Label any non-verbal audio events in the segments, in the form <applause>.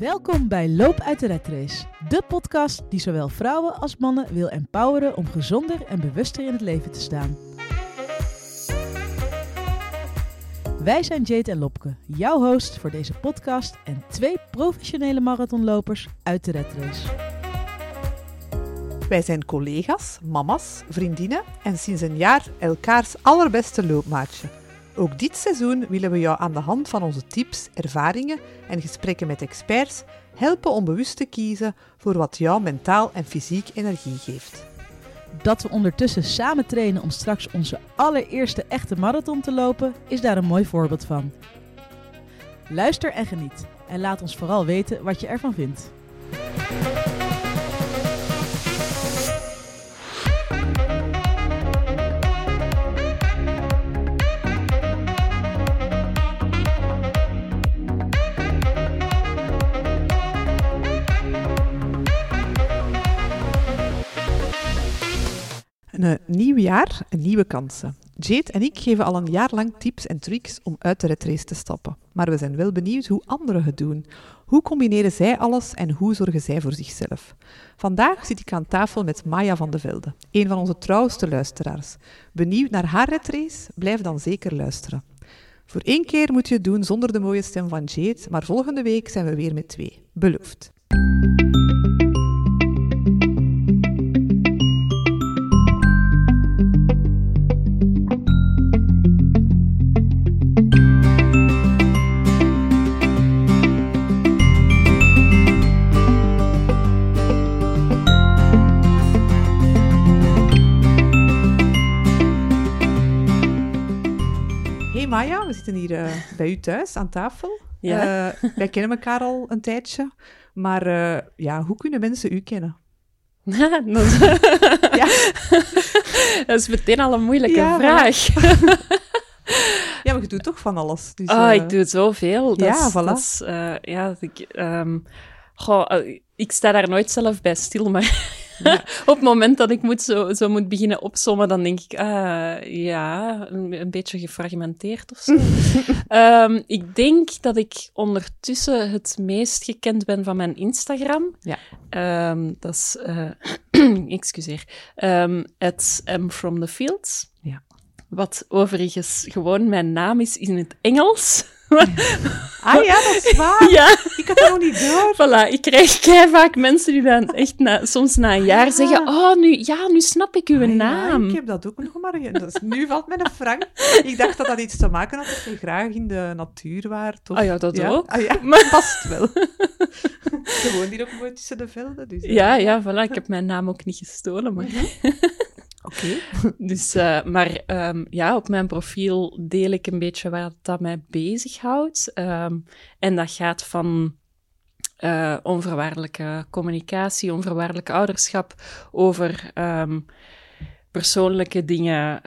Welkom bij Loop uit de Red Race, de podcast die zowel vrouwen als mannen wil empoweren om gezonder en bewuster in het leven te staan. Wij zijn Jade en Lopke, jouw host voor deze podcast en twee professionele marathonlopers uit de Red Race. Wij zijn collega's, mama's, vriendinnen en sinds een jaar elkaars allerbeste loopmaatje. Ook dit seizoen willen we jou aan de hand van onze tips, ervaringen en gesprekken met experts helpen om bewust te kiezen voor wat jou mentaal en fysiek energie geeft. Dat we ondertussen samen trainen om straks onze allereerste echte marathon te lopen, is daar een mooi voorbeeld van. Luister en geniet en laat ons vooral weten wat je ervan vindt. Een nieuw jaar, een nieuwe kansen. Jade en ik geven al een jaar lang tips en tricks om uit de retrace te stappen. Maar we zijn wel benieuwd hoe anderen het doen. Hoe combineren zij alles en hoe zorgen zij voor zichzelf? Vandaag zit ik aan tafel met Maya van de Velde, een van onze trouwste luisteraars. Benieuwd naar haar retrace? Blijf dan zeker luisteren. Voor één keer moet je het doen zonder de mooie stem van Jade, maar volgende week zijn we weer met twee. Beloofd. Zitten hier eh, <laughs> bij u thuis aan tafel. Ja. Eh, wij kennen elkaar al een tijdje, maar eh, ja, hoe kunnen mensen u kennen? <laughs> dat, is, <laughs> Ja. dat is meteen al een moeilijke Ja, vraag. Ja, maar je doet toch van alles. Dus, Oh, ik doe zoveel. Dat ja, is, voilà. dat is, ja, ik, goh, eh, ik sta daar nooit zelf bij stil, maar Ja. <laughs> op het moment dat ik moet zo, zo moet beginnen opsommen, dan denk ik, ah, ja, een, een beetje gefragmenteerd of zo. <laughs> Ehm, ik denk dat ik ondertussen het meest gekend ben van mijn Instagram. Ja. Ehm, dat is, eh, <clears throat> excuseer, Ehm at M from the Fields. Ja. Wat overigens gewoon mijn naam is in het Engels. <laughs> Ah ja, dat is waar. ja, Ik had dat nog niet door. voilà. Ik krijg vaak mensen die dan echt na, soms na een jaar Ah. zeggen: Oh, nu, ja, nu snap ik uw Ah, ja, naam. ik heb dat ook nog maar. Dus nu valt mij een frank. Ik dacht dat dat iets te maken had dat je graag in de natuur waart. Of... Ah ja, dat ook. Ah ja, <laughs> Maar- past wel. Je woont hier ook mooi tussen de velden. Dus, Ja, ja, voilà. Ik heb mijn naam ook niet gestolen. Maar... Oké. <laughs> Dus, eh, maar ehm, ja, op mijn profiel deel ik een beetje wat dat mij bezighoudt. Ehm, en dat gaat van eh, onvoorwaardelijke communicatie, onvoorwaardelijk ouderschap, over ehm, persoonlijke dingen,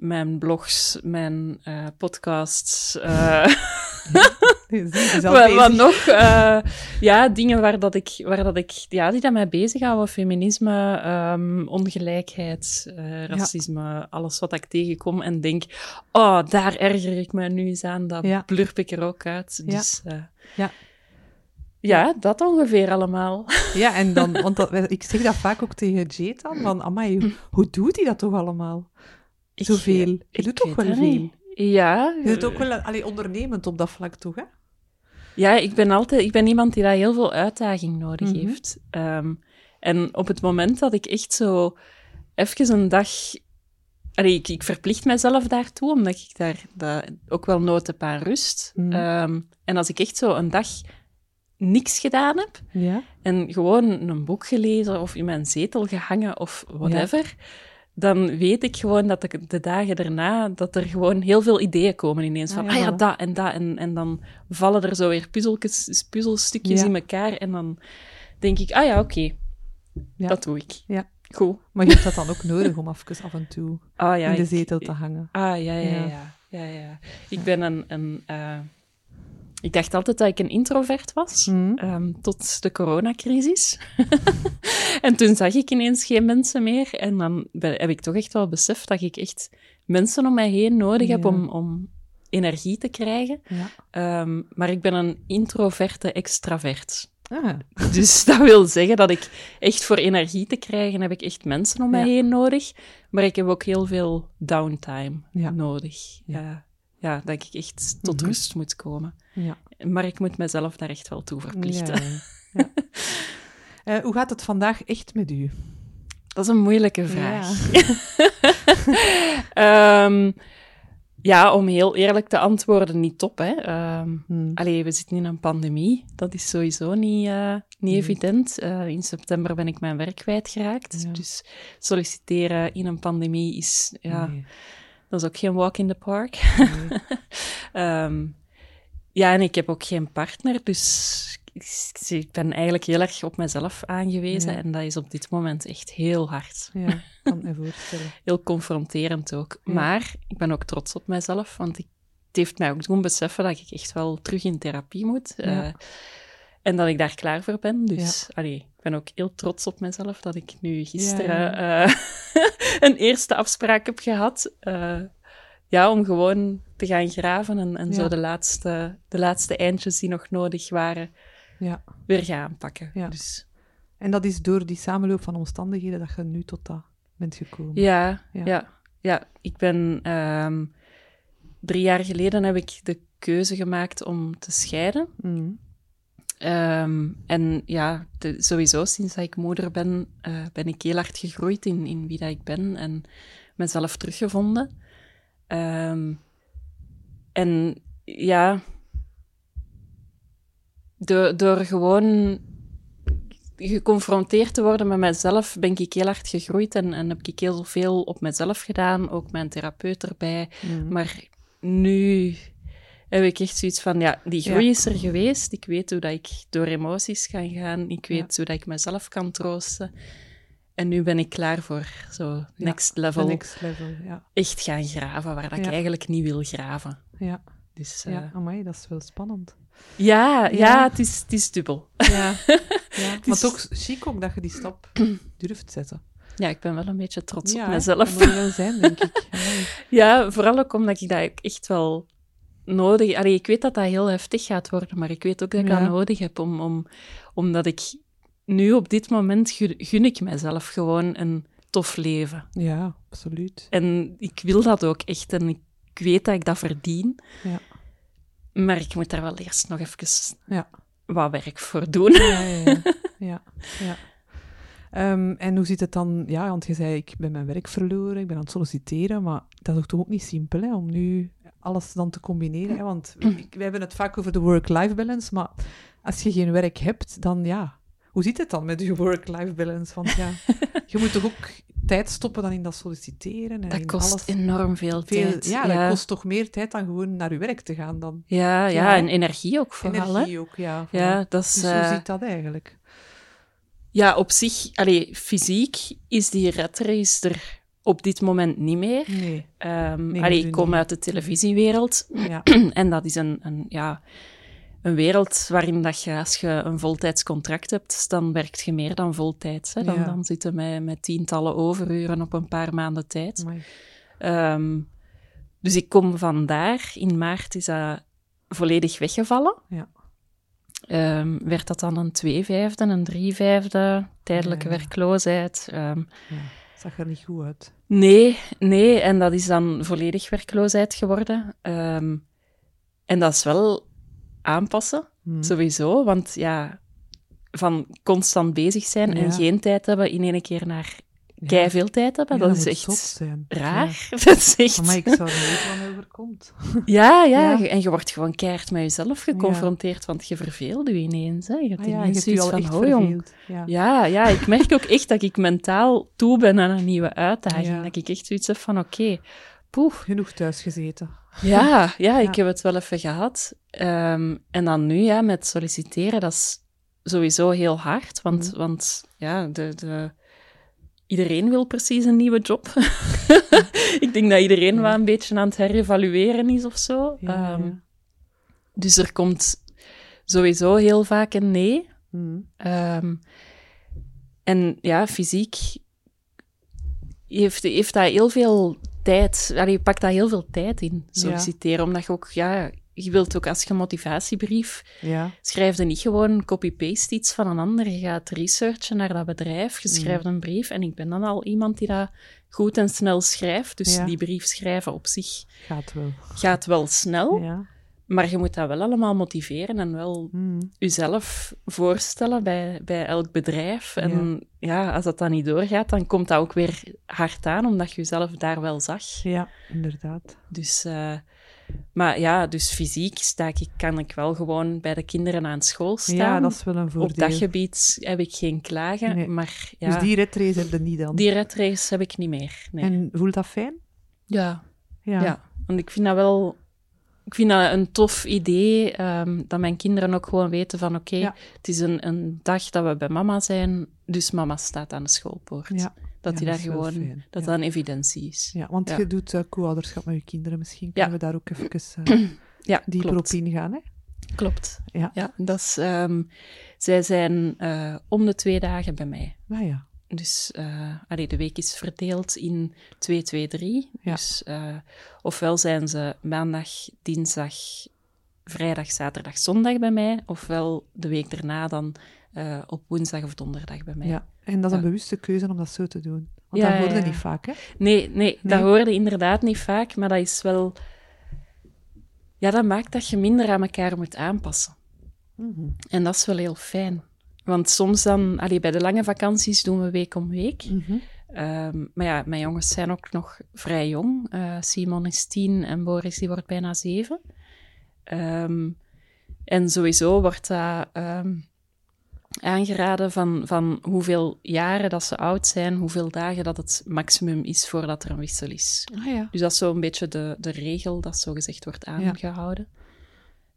mijn blogs, mijn eh, podcasts. <laughs> <laughs> al wat, nog? Eh, ja, dingen waar, dat ik, waar dat ik, ja, die dat mij bezighouden. Feminisme, ehm, ongelijkheid, eh, racisme, alles wat ik tegenkom en denk, oh, daar erger ik me nu eens aan, dat Ja. blurp ik er ook uit. Ja. Dus eh, Ja. ja, dat ongeveer allemaal. Ja, en <laughs> dan, want dat, ik zeg dat vaak ook tegen Jade dan, van, amai, hoe, doet hij dat toch allemaal? Zoveel. Je doet toch wel veel? Ja, Je doet ook wel allee, ondernemend op dat vlak, toch? Hè? Ja, ik ben altijd ik ben iemand die daar heel veel uitdaging nodig Mhm. heeft. Ehm, en op het moment dat ik echt zo even een dag. Allee, ik, ik verplicht mezelf daartoe, omdat ik daar dat, ook wel nood heb aan rust. Mhm. Ehm, en als ik echt zo een dag niks gedaan heb Ja. en gewoon een boek gelezen of in mijn zetel gehangen of whatever, dan weet ik gewoon dat ik de dagen daarna, dat er gewoon heel veel ideeën komen ineens. Ah, Van, ja, ah ja, voilà. dat en dat. En, en dan vallen er zo weer puzzeltjes, puzzelstukjes Ja. in elkaar en dan denk ik, ah ja, oké, Ja. dat doe ik. Ja. Goed. Maar je hebt dat dan ook nodig om even <laughs> af en toe Ah in de ik- zetel te hangen. Ah, ja, ja, Ja. ja. ja, ja. Ik ben een... een eh, ik dacht altijd dat ik een introvert was, Mhm. ehm, tot de coronacrisis. <laughs> en toen zag ik ineens geen mensen meer. En dan ben- heb ik toch echt wel beseft dat ik echt mensen om mij heen nodig heb om, om energie te krijgen. Ja. Ehm, maar ik ben een introverte extravert. Ah, Dus <laughs> dat wil zeggen dat ik echt voor energie te krijgen heb ik echt mensen om mij Ja. heen nodig. Maar ik heb ook heel veel downtime nodig. Ja. Ja. ja, dat ik echt tot Mhm. rust moet komen. ja. Maar ik moet mezelf daar echt wel toe verplichten. Ja, ja. <laughs> Eh, hoe gaat het vandaag echt met u? Dat is een moeilijke vraag. <laughs> Ehm, ja, om heel eerlijk te antwoorden, niet top. Hè. Hmm. Allee, we zitten in een pandemie. Dat is sowieso niet, eh, niet evident. Eh, in september ben ik mijn werk kwijtgeraakt. Ja. Dus solliciteren in een pandemie is, ja, Nee, dat is ook geen walk in the park. nee. <laughs> <laughs> Ehm, ja, en ik heb ook geen partner, dus ik, ben eigenlijk heel erg op mezelf aangewezen. Ja. En dat is op dit moment echt heel hard. Ja, kan me voorstellen. <laughs> Heel confronterend ook. Ja. Maar ik ben ook trots op mezelf, want ik, het heeft mij ook doen beseffen dat ik echt wel terug in therapie moet. Ja. eh, en dat ik daar klaar voor ben. Dus allee, ben ook heel trots op mezelf dat ik nu gisteren eh, <laughs> een eerste afspraak heb gehad. eh, ja, om gewoon te gaan graven en, en Ja. zo de laatste, de laatste eindjes die nog nodig waren, Ja. weer gaan aanpakken. Ja. Dus, En dat is door die samenloop van omstandigheden dat je nu tot dat bent gekomen. ja, Ja. ja. Ik ben... ehm, drie jaar geleden heb ik de keuze gemaakt om te scheiden. Mm. Ehm, en ja, de- sowieso sinds dat ik moeder ben, eh, ben ik heel hard gegroeid in, in wie dat ik ben en mezelf teruggevonden. Ehm, en ja, door, door gewoon geconfronteerd te worden met mezelf, ben ik heel hard gegroeid en, en heb ik heel veel op mezelf gedaan, ook mijn therapeut erbij. Mm. Maar nu heb ik echt zoiets van, ja, die groei Ja. is er geweest. Ik weet hoe dat ik door emoties kan gaan. Ik weet hoe dat ik mezelf kan troosten. En nu ben ik klaar voor zo next level. next level, ja. Echt gaan graven, waar dat ik eigenlijk niet wil graven. Ja, Dus eh, ja. amai, dat is wel spannend. ja, Ja. het, is, het is dubbel. Ja, <laughs> ja. maar is- toch chic ook dat je die stap <clears throat> durft zetten. Ja, ik ben wel een beetje trots ja, op mezelf. Dat moet wel zijn, denk ik. <laughs> Ja, vooral ook omdat ik dat echt wel nodig... Allee, ik weet dat dat heel heftig gaat worden, maar ik weet ook dat ik Ja. dat nodig heb, om, om, omdat ik nu op dit moment gun, gun ik mezelf gewoon een tof leven. Ja, absoluut. En ik wil dat ook echt en ik weet dat ik dat verdien. Ja. Maar ik moet daar wel eerst nog even Ja. wat werk voor doen. Ja, ja, ja. <laughs> ja, ja. Ehm, en hoe zit het dan? Ja, want je zei, ik ben mijn werk verloren, ik ben aan het solliciteren, maar dat is toch ook niet simpel, hè, om nu alles dan te combineren. Hè? Want ik, wij hebben het vaak over de work-life balance, maar als je geen werk hebt, dan ja, hoe zit het dan met je work-life balance? Want ja, je moet toch ook tijd stoppen dan in dat solliciteren en Dat kost alles. enorm veel Veel, tijd. ja, dat kost toch meer tijd dan gewoon naar je werk te gaan dan. Ja, ja, Ja. en energie ook vooral. hè. Energie ook, ja. Ja, dat is... Dus eh, hoe zit dat eigenlijk? Ja, op zich, allee, fysiek is die redrace er op dit moment niet meer. Nee. Ehm Nee, allee, ik kom niet. uit de televisiewereld Ja. <clears throat> en dat is een, een, ja, een wereld waarin dat je, als je een voltijds contract hebt, dan werkt je meer dan voltijds. Hè? Dan, Ja. dan zitten met, met tientallen overuren op een paar maanden tijd. Ehm, dus ik kom vandaar. In maart is dat volledig weggevallen. Ja. Ehm, werd dat dan een twee vijfde, een drie vijfde, tijdelijke werkloosheid. Ja, zag er niet goed uit. nee, nee, en dat is dan volledig werkloosheid geworden. Ehm, en dat is wel aanpassen, Hmm. sowieso, want ja, van constant bezig zijn en Ja. geen tijd hebben, in één keer naar. Kei veel tijd hebben, Ja, dat, is echt raar. <laughs> Dat is echt... Maar ik zou niet wat mij overkomt. <laughs> Ja, ja, Ja. en je wordt gewoon keihard met jezelf geconfronteerd, want je verveelt je ineens. Hè. Je hebt Ah ineens je zoiets van, jong. Ja. Ja, ik merk ook echt dat ik mentaal toe ben aan een nieuwe uitdaging. Dat ik echt zoiets heb van, oké, poef. Genoeg thuis gezeten. Ja, <laughs> ja, ik heb het wel even gehad. Ehm, en dan nu, ja, met solliciteren, dat is sowieso heel hard, want, Mhm. want ja, de... de Iedereen wil precies een nieuwe job. <laughs> ik denk dat iedereen Ja. wel een beetje aan het herevalueren is of zo. Ja, Ehm, ja. dus er komt sowieso heel vaak een nee. Hmm. Ehm, en ja, fysiek heeft, heeft dat heel veel tijd, allee, je pakt daar heel veel tijd in, solliciteren. Omdat je ook, ja, je wilt ook als je motivatiebrief Ja. schrijf je niet gewoon copy-paste iets van een ander. Je gaat researchen naar dat bedrijf, je Mhm. schrijft een brief. En ik ben dan al iemand die dat goed en snel schrijft. Dus Ja. die brief schrijven op zich Gaat wel. gaat wel snel. Ja. Maar je moet dat wel allemaal motiveren en wel Mm. jezelf voorstellen bij, bij elk bedrijf. En ja. als dat dan niet doorgaat, dan komt dat ook weer hard aan, omdat je jezelf daar wel zag. ja, inderdaad. Dus, eh, maar ja, dus fysiek sta ik, kan ik wel gewoon bij de kinderen aan school staan. Ja, dat is wel een Op voordeel. dat gebied heb ik geen klagen, Nee. maar ja, Dus die retrace heb je niet dan. die redrace heb ik niet meer. Nee. En voelt dat fijn? ja, Ja. ja. want ik vind dat wel... Ik vind dat een tof idee, ehm, dat mijn kinderen ook gewoon weten van oké, Ja. het is een, een dag dat we bij mama zijn, dus mama staat aan de schoolpoort. Ja. Dat Ja, die daar gewoon, fijn. dat dat een evidentie is. Ja, want je doet eh, co-ouderschap met je kinderen. Misschien kunnen we daar ook even <clears throat> Ja, dieper klopt. op ingaan. Hè? Klopt. Ja. Ja, dat is, ehm, zij zijn eh, om de twee dagen bij mij. Nou ja. Dus eh, allee, de week is verdeeld in 2, 2, 3. Ja. Dus eh, ofwel zijn ze maandag, dinsdag, vrijdag, zaterdag, zondag bij mij, ofwel de week daarna dan eh, op woensdag of donderdag bij mij. ja. En dat is een bewuste keuze om dat zo te doen. Want Ja, dat hoorde ja, niet vaak, hè? Nee, nee, dat hoorde inderdaad niet vaak, maar dat is wel... Ja, dat maakt dat je minder aan elkaar moet aanpassen. Mhm. En dat is wel heel fijn. Want soms dan, allee, bij de lange vakanties doen we week om week. Mhm. Ehm, maar ja, mijn jongens zijn ook nog vrij jong. Eh, Simon is tien en Boris die wordt bijna zeven. Ehm, en sowieso wordt dat ehm, aangeraden van, van hoeveel jaren dat ze oud zijn, hoeveel dagen dat het maximum is voordat er een wissel is. Ah ja. Dus dat is zo'n beetje de, de regel dat zo gezegd wordt aangehouden.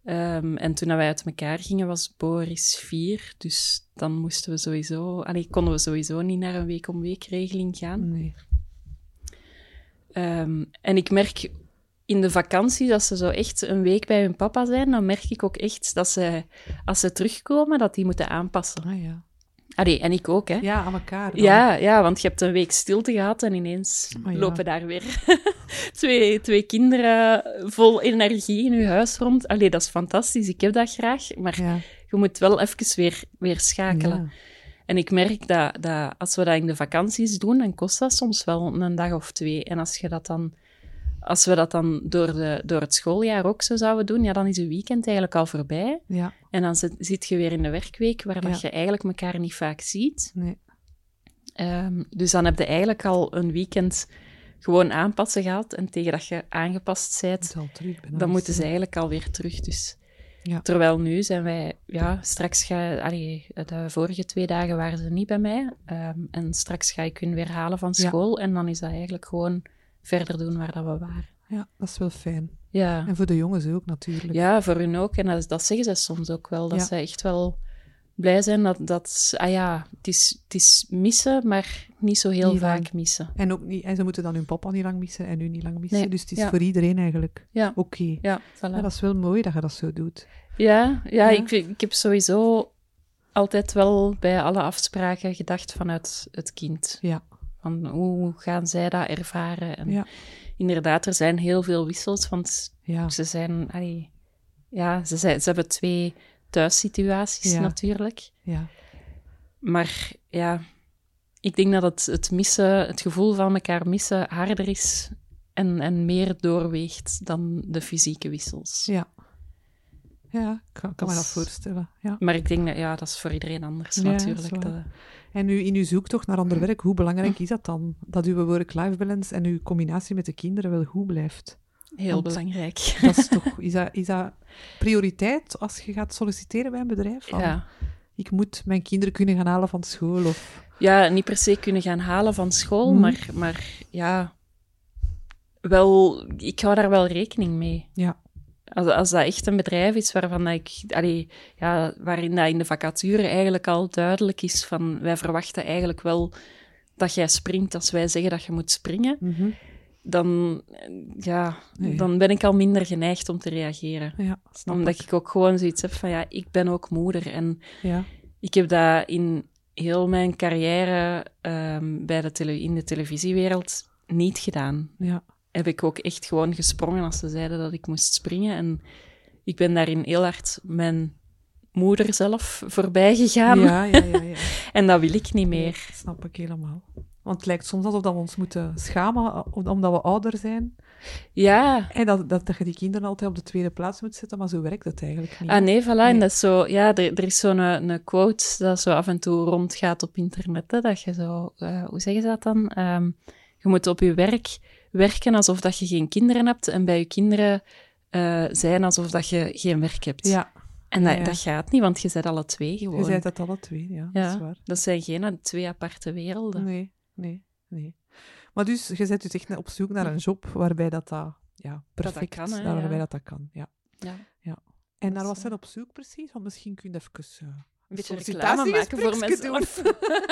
Ehm, en toen wij uit elkaar gingen, was Boris vier. Dus dan moesten we sowieso... Allee, konden we sowieso niet naar een week-om-week regeling gaan. Nee. Ehm, en ik merk in de vakantie, dat ze zo echt een week bij hun papa zijn, dan merk ik ook echt dat ze, als ze terugkomen, dat die moeten aanpassen. Ah ja. Allee, en ik ook, hè. Ja, aan elkaar. dan. Ja, ja, want je hebt een week stilte gehad en ineens Oh ja. lopen daar weer <laughs> twee, twee kinderen vol energie in je huis rond. Allee, dat is fantastisch, ik heb dat graag, maar Ja. je moet wel even weer, weer schakelen. Ja. En ik merk dat, dat als we dat in de vakanties doen, dan kost dat soms wel een dag of twee. En als, je dat dan, als we dat dan door, de, door het schooljaar ook zo zouden doen, ja, dan is een weekend eigenlijk al voorbij. ja. En dan zit, zit je weer in de werkweek, waar dat je eigenlijk elkaar niet vaak ziet. Nee. Ehm, dus dan heb je eigenlijk al een weekend gewoon aanpassen gehad. En tegen dat je aangepast bent, terug. dan moeten ze eigenlijk alweer terug. Dus. Ja. Terwijl nu zijn wij, ja, straks ga allee, de vorige twee dagen waren ze niet bij mij. Ehm, en straks ga ik hun weer halen van school. En dan is dat eigenlijk gewoon verder doen waar dat we waren. Ja, dat is wel fijn. Ja, En voor de jongens ook natuurlijk. ja voor hun ook. En dat, dat zeggen ze soms ook wel. Dat Ja. ze echt wel blij zijn dat, dat ah ja, het is, het is missen, maar niet zo heel Niet vaak lang. missen. En, ook niet, en ze moeten dan hun papa niet lang missen en u niet lang missen. Nee, Dus het is ja. voor iedereen eigenlijk Ja, oké. ja, voilà. Ja, dat is wel mooi dat je dat zo doet. Ja, ja. Ik, ik heb sowieso altijd wel bij alle afspraken gedacht vanuit het kind. Ja. Van hoe gaan zij dat ervaren? En Ja. inderdaad, er zijn heel veel wissels, want Ja. ze zijn... allee, ja, ze, zijn, ze hebben twee thuissituaties Ja. natuurlijk. Ja. Maar ja, ik denk dat het, het missen, het gevoel van elkaar missen harder is en, en meer doorweegt dan de fysieke wissels. Ja. Ja, ik kan, kan me Dat voorstellen. Ja. Maar ik denk dat ja, dat is voor iedereen anders Ja, natuurlijk. Dat- En nu in uw zoektocht naar ander werk, hoe belangrijk is dat dan? Dat uw work-life balance en uw combinatie met de kinderen wel goed blijft? heel Want- belangrijk. Dat is toch, is dat, is dat prioriteit als je gaat solliciteren bij een bedrijf? Van, Ja. Ik moet mijn kinderen kunnen gaan halen van school of... ja, niet per se kunnen gaan halen van school, Mhm. maar, maar ja, wel, ik hou daar wel rekening mee. Ja. Als, als dat echt een bedrijf is waarvan dat ik, allee, ja, waarin dat in de vacature eigenlijk al duidelijk is van wij verwachten eigenlijk wel dat jij springt als wij zeggen dat je moet springen, Mhm. dan, ja, Nee. dan ben ik al minder geneigd om te reageren. Ja, Omdat ik. ik ook gewoon zoiets heb van ja, ik ben ook moeder en Ja. ik heb dat in heel mijn carrière ehm, bij de tele in de televisiewereld niet gedaan. Ja. Heb ik ook echt gewoon gesprongen als ze zeiden dat ik moest springen. En ik ben daarin heel hard mijn moeder zelf voorbij gegaan. Ja, ja, ja. ja. <laughs> en dat wil ik niet meer. dat snap ik helemaal. Want het lijkt soms alsof dat we ons moeten schamen eh, omdat we ouder zijn. Ja, En dat, dat, dat je die kinderen altijd op de tweede plaats moet zetten, maar zo werkt het eigenlijk niet. Ah nee, voilà. Nee. En dat is zo, ja, er, er is zo'n een, een quote dat zo af en toe rondgaat op internet. Hè, dat je zo, eh, hoe zeggen ze dat dan? Ehm, je moet op je werk werken alsof dat je geen kinderen hebt en bij je kinderen eh, zijn alsof dat je geen werk hebt. Ja, en dat, ja. dat gaat niet, want je bent alle twee gewoon. je zei dat alle twee, ja, dat is ja, waar. dat zijn geen twee aparte werelden. Nee, nee, nee. Maar dus, je zet dus echt op zoek naar een job waarbij dat, dat ja, dat perfect, kan, hè, waarbij ja. dat, dat kan. Ja. Ja. En Dat naar wat eh, zijn op zoek precies? Want misschien kun je even... uh, Een beetje reclame maken voor mezelf.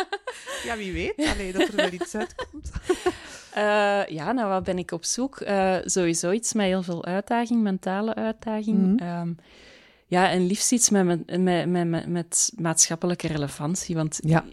<laughs> ja, wie weet. Allee, dat er wel iets uitkomt. <laughs> Eh, ja, nou, wat ben ik op zoek? Eh, sowieso iets met heel veel uitdaging, mentale uitdaging. Mhm. Ehm, ja, en liefst iets met, met, met, met, met, maatschappelijke relevantie. Want Ja.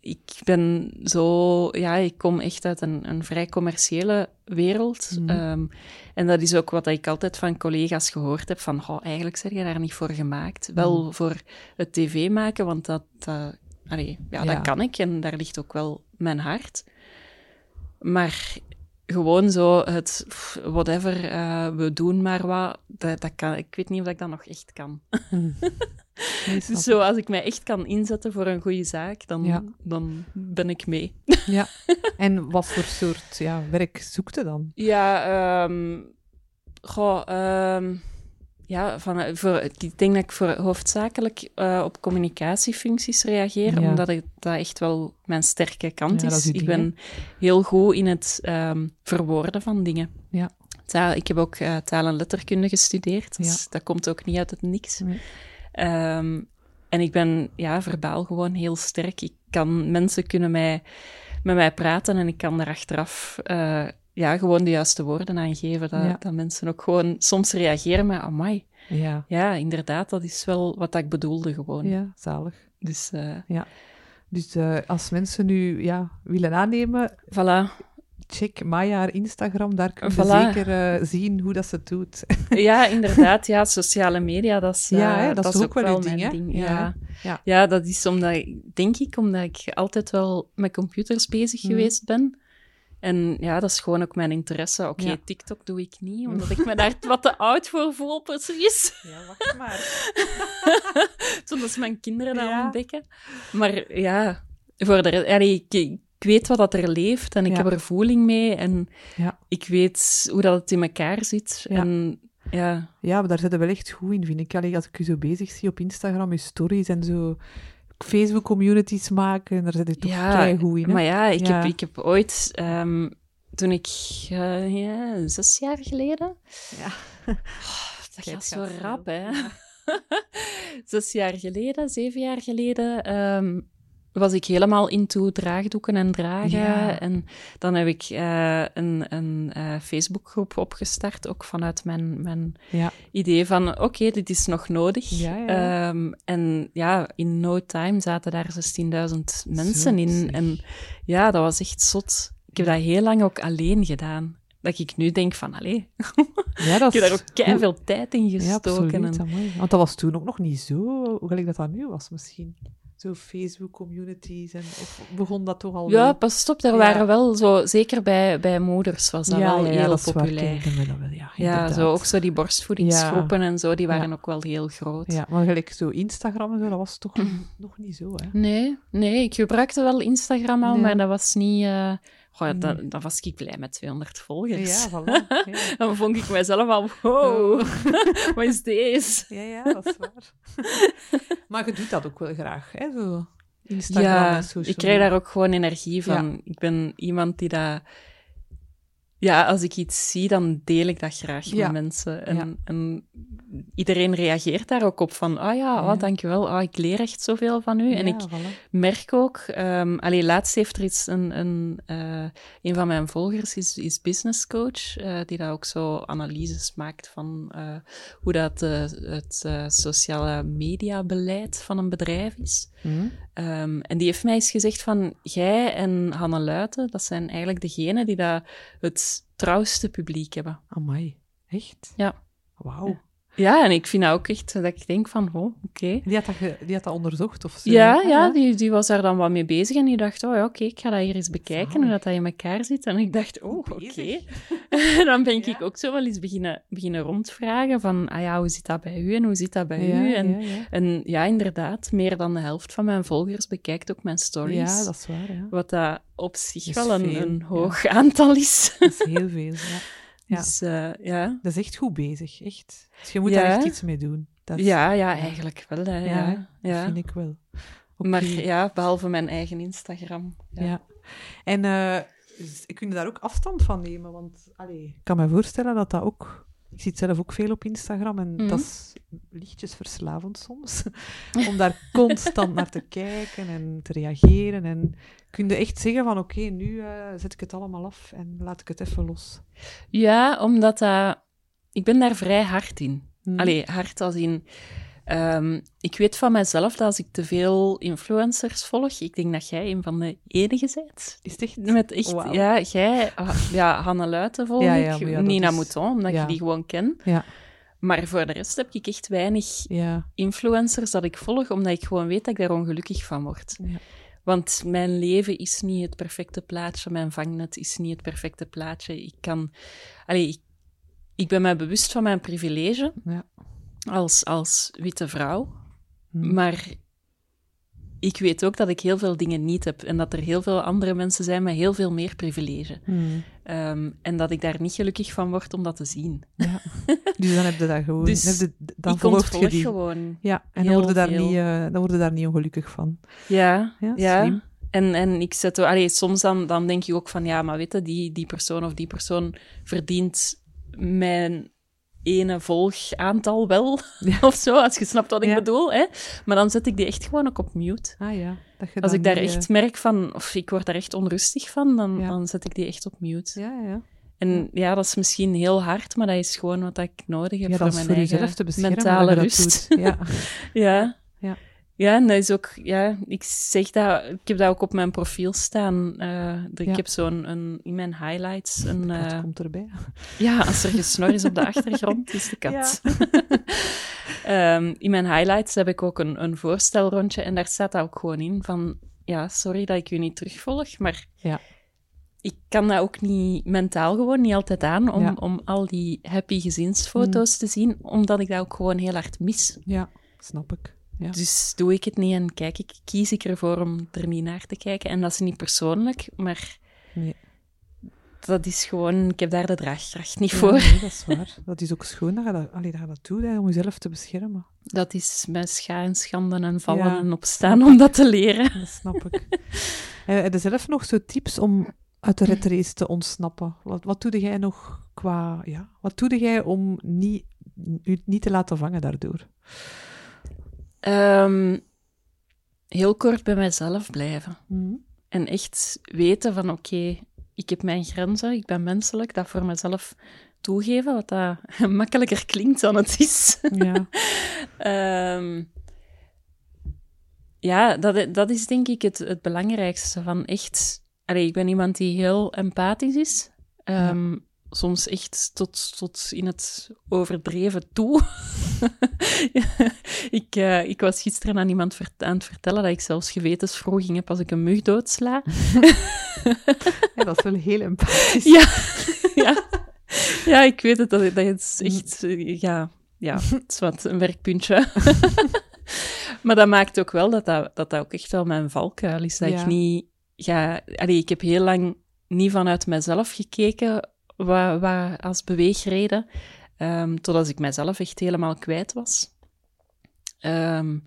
ik ben zo... Ja, ik kom echt uit een, een vrij commerciële wereld. Mhm. Ehm, en dat is ook wat ik altijd van collega's gehoord heb. Van, oh, eigenlijk ben je daar niet voor gemaakt. Wel Mhm. voor het tv maken, want dat... dat allee, ja, Ja. dat kan ik en daar ligt ook wel mijn hart. Maar gewoon zo het whatever, eh, we doen maar wat, dat, dat kan, ik weet niet of ik dat nog echt kan. Nee, <laughs> Dus zo, als ik mij echt kan inzetten voor een goede zaak, dan, Ja. dan ben ik mee. <laughs> Ja. En wat voor soort ja, werk zoekt je dan? Ja, ehm goh, ehm, ja, van, voor, ik denk dat ik voor hoofdzakelijk eh, op communicatiefuncties reageer, Ja. omdat ik, dat echt wel mijn sterke kant Ja, is. ik ben heel goed in het ehm, verwoorden van dingen. Ja. Taal, ik heb ook eh, taal- en letterkunde gestudeerd, dus dat komt ook niet uit het niks. Nee. Ehm, en ik ben ja, verbaal gewoon heel sterk. Ik kan, mensen kunnen mij, met mij praten en ik kan daar achteraf eh, ja, gewoon de juiste woorden aan geven. Dat, Ja. dat mensen ook gewoon soms reageren met, amai, Ja. ja, inderdaad, dat is wel wat ik bedoelde gewoon. Ja, zalig. Dus eh, Dus eh, als mensen nu ja, willen aannemen, voilà. check Maya haar Instagram. Daar kun je Voilà. zeker eh, zien hoe dat ze het doet. <laughs> Ja, inderdaad, ja, sociale media, dat is, Ja, hè, dat is ook wel wel uw ding, mijn hè? ding. Ja, Ja. ja. Ja. dat is omdat, ik- denk ik, omdat ik altijd wel met computers bezig Mhm. geweest ben. En ja, dat is gewoon ook mijn interesse. Oké, Ja. TikTok doe ik niet, <laughs> omdat ik me daar wat te oud voor voel, precies. Ja, wacht maar. <laughs> Zodat ze mijn kinderen dat Ja. ontdekken. Maar ja, voor de, allee, ik, ik weet wat dat er leeft en ik Ja. heb er voeling mee. En Ja. ik weet hoe dat het in elkaar zit. Ja. En ja, Ja, maar daar zitten wel echt goed in, vind ik. Allee, als ik je zo bezig zie op Instagram, je stories en zo Facebook-communities maken, daar zit je toch Ja, vrij goed in. Hè? Maar ja, ik, Ja. Heb, ik heb ooit, ehm, toen ik eh, ja, zes jaar geleden. Ja. Oh, dat gaat zo rap, hè? <laughs> zes jaar geleden, zeven jaar geleden. ehm, was ik helemaal into draagdoeken en dragen. Ja. En dan heb ik eh, een, een eh, Facebookgroep opgestart, ook vanuit mijn, mijn Ja. idee van, oké, dit is nog nodig. Ja, ja, ja. Ehm, en ja, in no time zaten daar 16.000 mensen in. En ja, dat was echt zot. Ik heb dat heel lang ook alleen gedaan. Dat ik nu denk van, allee, <laughs> Ja, dat ik heb daar ook kei veel tijd in Ja, gestoken. absoluut. en. Want dat was toen ook nog niet zo, hoe gelijk dat dat nu was misschien. Zo Facebook-communities, en of begon dat toch al ja, wel? pas op, er Ja. waren wel zo, zeker bij, bij moeders was dat wel heel dat is waar, populair. dat wel, ja, inderdaad. zo, ook zo die borstvoedingsgroepen en zo, die waren ook wel heel groot. Ja, maar gelijk zo Instagram en zo, dat was toch <clears throat> nog niet zo, hè? Nee, nee, ik gebruikte wel Instagram al, maar dat was niet... eh goh, dan, dan was ik blij met 200 volgers. Ja, voilà. <laughs> Ja. Dan vond ik mijzelf al, wow, <laughs> wat is deze? Ja, ja, dat is waar. <laughs> maar je doet dat ook wel graag, hè? Zo Instagram Ja, en social ik krijg daar ook gewoon energie van. Ik ben iemand die dat... Ja, als ik iets zie, dan deel ik dat graag Ja. met mensen. En, Ja. en iedereen reageert daar ook op van, ah ja, Ja. oh, dankjewel, oh, ik leer echt zoveel van u. En ik voilà. merk ook, ehm allee, laatst heeft er iets, een, een, eh, een van mijn volgers is, is business coach, eh, die daar ook zo analyses maakt van eh, hoe dat het sociale mediabeleid van een bedrijf is. Hm? Ehm, en die heeft mij eens gezegd van, jij en Hanne Luiten, dat zijn eigenlijk degenen die dat het trouwste publiek hebben. Amai, echt? Ja. Wauw. Ja, en ik vind dat ook echt dat ik denk van, oh, oké. Die, had dat ge- die had dat onderzocht? Of zo? Ja, ja die, die was daar dan wat mee bezig en die dacht, oh ja, oké, ik ga dat hier eens bekijken, hoe dat, dat in elkaar zit. En ik dacht, oh, oké. <laughs> Dan ben Ja. ik ook zo wel eens beginnen, beginnen rondvragen van, ah ja, hoe zit dat bij u en hoe zit dat bij Ja, u? En ja. En ja, inderdaad, meer dan de helft van mijn volgers bekijkt ook mijn stories. Ja, dat is waar. Ja. Wat dat op zich Dat wel een, veel, een hoog <laughs> aantal is. Dat is heel veel. Ja. <laughs> Ja. Dus eh, ja. Dat is echt goed bezig, echt. Dus je moet daar echt iets mee doen. Dat is- ja, ja, eigenlijk wel. Hè, Ja, ja, Dat vind ik wel. Maar ja, behalve mijn eigen Instagram. Ja. Ja. En eh dus ik kun je daar ook afstand van nemen, want allee, ik kan me voorstellen dat dat ook... Ik zie het zelf ook veel op Instagram en Mhm. dat is lichtjes verslavend soms. <laughs> Om daar constant naar te kijken en te reageren. En kun je echt zeggen van oké, nu eh, zet ik het allemaal af en laat ik het even los. Ja, omdat dat... Ik ben daar vrij hard in. Hm. Allee, hard als in... ehm, ik weet van mezelf dat als ik te veel influencers volg, ik denk dat jij een van de enige bent. Is echt... Met echt, ja, jij, ah, ja, Hanne Luiten volg Ja, ik, ja, ja, Nina is- Mouton, omdat je die gewoon ken. Ja. Maar voor de rest heb ik echt weinig influencers dat ik volg, omdat ik gewoon weet dat ik daar ongelukkig van word. Ja. Want mijn leven is niet het perfecte plaatje, mijn vangnet is niet het perfecte plaatje. Ik kan... Allee, ik, ik ben mij bewust van mijn privilege Ja. Als, als witte vrouw, Hm. maar ik weet ook dat ik heel veel dingen niet heb en dat er heel veel andere mensen zijn met heel veel meer privilege. Hm. Ehm, en dat ik daar niet gelukkig van word om dat te zien. Ja. Dus dan heb je dat gewoon... Dus heb je, dan ik je die. gewoon. Ja, en dan word, je daar veel. niet, eh, dan word je daar niet ongelukkig van. Ja, Ja. En, en ik zet... Allee, soms dan, dan denk je ook van, ja, maar weet je, die, die persoon of die persoon verdient mijn ene volgaantal wel, Ja. <laughs> of zo, als je snapt wat ik Ja. bedoel. Hè? Maar dan zet ik die echt gewoon ook op mute. Ah ja. Dat Als ik daar niet, echt eh, merk van, of ik word daar echt onrustig van, dan, dan zet ik die echt op mute. Ja, ja. En ja, dat is misschien heel hard, maar dat is gewoon wat ik nodig heb voor mijn voor eigen te mentale rust. <laughs> Ja. Ja. Ja. En dat is ook, ja, ik zeg dat, ik heb dat ook op mijn profiel staan. Eh, Ja. Ik heb zo'n, een, in mijn highlights, een, Dat eh, komt erbij. ja, als er gesnor is op de <laughs> achtergrond, is de kat. <laughs> Ehm, in mijn highlights heb ik ook een, een voorstelrondje en daar staat dat ook gewoon in van, ja, sorry dat ik u niet terugvolg, maar Ja. ik kan dat ook niet mentaal gewoon niet altijd aan om, om al die happy gezinsfoto's te zien, omdat ik dat ook gewoon heel hard mis. Ja, snap ik. Ja. Dus doe ik het niet en kijk ik, kies ik ervoor om er niet naar te kijken. En dat is niet persoonlijk, maar Nee. dat is gewoon, ik heb daar de draagkracht niet Ja, voor. nee, dat is <laughs> waar. Dat is ook schoon dat je dat, allee, dat, je dat doet, hè, om jezelf te beschermen. Dat is met scha en schanden en vallen Ja. en opstaan om dat te leren. Dat snap ik. Eh, Heb je zelf nog zo tips om uit de red race te ontsnappen? Wat, wat doe jij nog qua... Ja, wat doe jij om niet, u niet te laten vangen daardoor? Ehm, heel kort bij mijzelf blijven. Mhm. En echt weten van, oké, ik heb mijn grenzen, ik ben menselijk, dat voor mezelf toegeven, wat dat <laughs> makkelijker klinkt dan het is. Ja. <laughs> Ehm, ja, dat, dat is denk ik het, het belangrijkste. Van echt, allee, ik ben iemand die heel empathisch is. Ehm, Soms echt tot, tot in het overdreven toe. <laughs> <laughs> ik, eh, ik was gisteren aan iemand aan het vertellen dat ik zelfs gewetenswroging heb als ik een mug doodsla. <laughs> ja, dat is wel heel empathisch. Ja, <laughs> ja. ja, ik weet het. Dat, dat is echt... eh, Ja, ja, het is wat een werkpuntje. maar dat maakt ook wel dat dat, dat dat ook echt wel mijn valkuil is. Dat Ja. ik niet ga... Allee, ik heb heel lang niet vanuit mezelf gekeken wat, wat als beweegreden, ehm, totdat ik mezelf echt helemaal kwijt was. Ehm,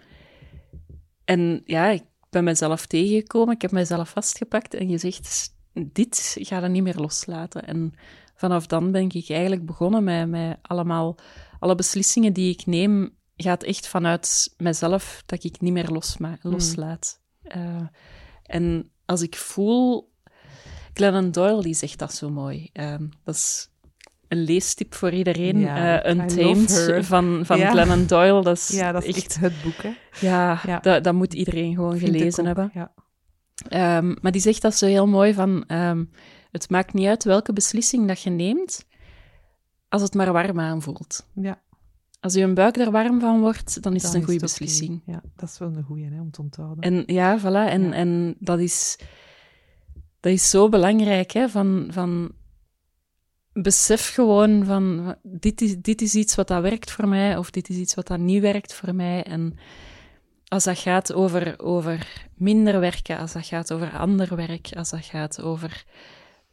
en ja, ik ben mezelf tegengekomen, ik heb mezelf vastgepakt en gezegd, dit ga je niet meer loslaten. En vanaf dan ben ik eigenlijk begonnen met, met allemaal, alle beslissingen die ik neem, gaat echt vanuit mezelf dat ik niet meer losma- loslaat. Eh, en als ik voel... Glennon Doyle die zegt dat zo mooi. Ehm, dat is een leestip voor iedereen. Ja, Eh, Untamed her. van, van Ja. Glennon Doyle. Dat is, Ja, dat is echt... echt het boek, hè. Ja, Ja. Dat, dat moet iedereen gewoon Vind gelezen hebben. Ja. Ehm, maar die zegt dat zo heel mooi van... ehm, Het maakt niet uit welke beslissing dat je neemt, als het maar warm aanvoelt. Ja. Als je buik er warm van wordt, dan is Dan het een goede beslissing. Ja, dat is wel een goeie hè, om te onthouden. En ja, voilà. En, en dat, is, dat is zo belangrijk, hè, van, van besef gewoon van, dit is, dit is iets wat dat werkt voor mij, of dit is iets wat dat niet werkt voor mij. En als dat gaat over, over minder werken, als dat gaat over ander werk, als dat gaat over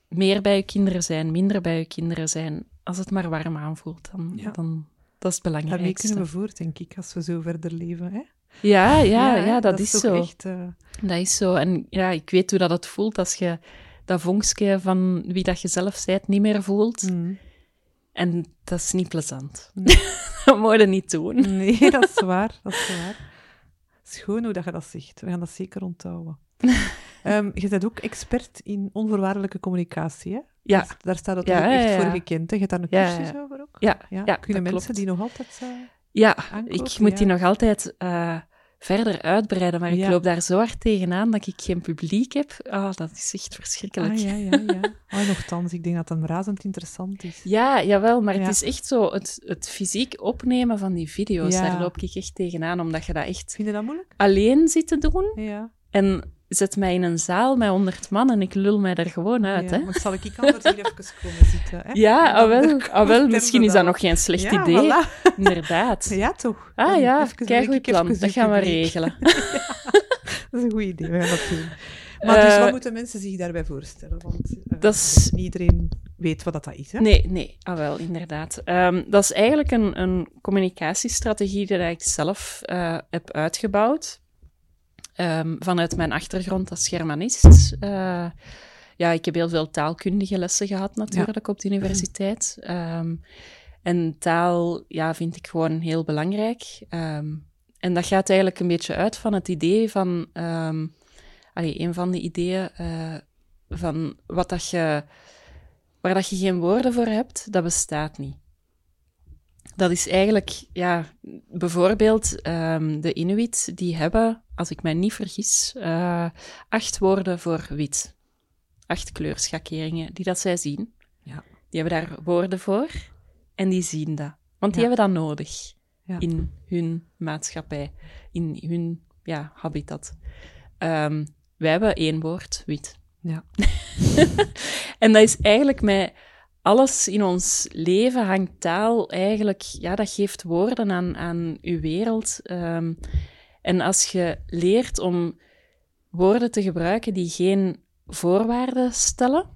meer bij je kinderen zijn, minder bij je kinderen zijn, als het maar warm aanvoelt, dan, Ja. dan dat is het Daarmee belangrijkste. kunnen we voort, denk ik, als we zo verder leven. Hè? Ja, ja, ja, dat, is, zo. Echt, eh, Dat is zo. En ja, ik weet hoe dat het voelt als je dat vonkje van wie dat je zelf bent niet meer voelt. mm. En dat is niet plezant. Nee. <laughs> dat moet je niet doen. Nee, dat is waar. Dat is waar. Schoon hoe dat je dat zegt. We gaan dat zeker onthouden. <laughs> Ehm, je bent ook expert in onvoorwaardelijke communicatie, hè? Ja, Dus daar staat dat Ja, ook echt ja, ja. voor gekend. Hè? Je hebt daar een cursus over ook? ja, Kunnen mensen klopt. die nog altijd... eh, Ja, aankopen? ik moet die nog altijd eh, verder uitbreiden, maar Ja. ik loop daar zo hard tegenaan dat ik geen publiek heb. Ah, dat is echt verschrikkelijk. Ah, ja, ja, ja. <laughs> Oh, nogthans, ik denk dat het razend interessant is. Ja, jawel, maar Ja. het is echt zo, het, het fysiek opnemen van die video's, Ja. daar loop ik echt tegenaan, omdat je dat echt Vind je dat moeilijk? alleen zit te doen. Ja. En zet mij in een zaal met honderd man en ik lul mij er gewoon uit, ja. hè. Maar zal ik anders hier even komen zitten? Hè? Ja, En ah, wel, ah, wel, misschien is dat nog geen slecht Ja, idee. voilà. Inderdaad. <laughs> Ja, toch? Ah ja, kijk goed plan. Dat gaan we regelen. <laughs> Dat is een goed idee, we gaan dat doen. Maar dus Eh, wat moeten mensen zich daarbij voorstellen? Want eh, dat is- niet iedereen weet wat dat is. Hè? Nee, nee, ah wel, inderdaad. Ehm, dat is eigenlijk een, een communicatiestrategie die ik zelf eh, heb uitgebouwd. Ehm, vanuit mijn achtergrond als Germanist. Eh, ja, ik heb heel veel taalkundige lessen gehad natuurlijk op de universiteit. Ehm, en taal ja, vind ik gewoon heel belangrijk. Ehm, en dat gaat eigenlijk een beetje uit van het idee van... allee, een van de ideeën eh, van wat dat je... Waar dat je geen woorden voor hebt, dat bestaat niet. Dat is eigenlijk, ja, bijvoorbeeld de Inuit, die hebben, als ik mij niet vergis, eh, acht woorden voor wit. Acht kleurschakeringen die dat zij zien. Ja. Die hebben daar woorden voor en die zien dat. Want die Ja. hebben dat nodig Ja. in hun maatschappij, in hun ja, habitat. Ehm, wij hebben één woord, wit. Ja. <laughs> en dat is eigenlijk met alles in ons leven hangt taal eigenlijk, ja, dat geeft woorden aan, aan uw wereld. Ehm, en als je leert om woorden te gebruiken die geen voorwaarden stellen,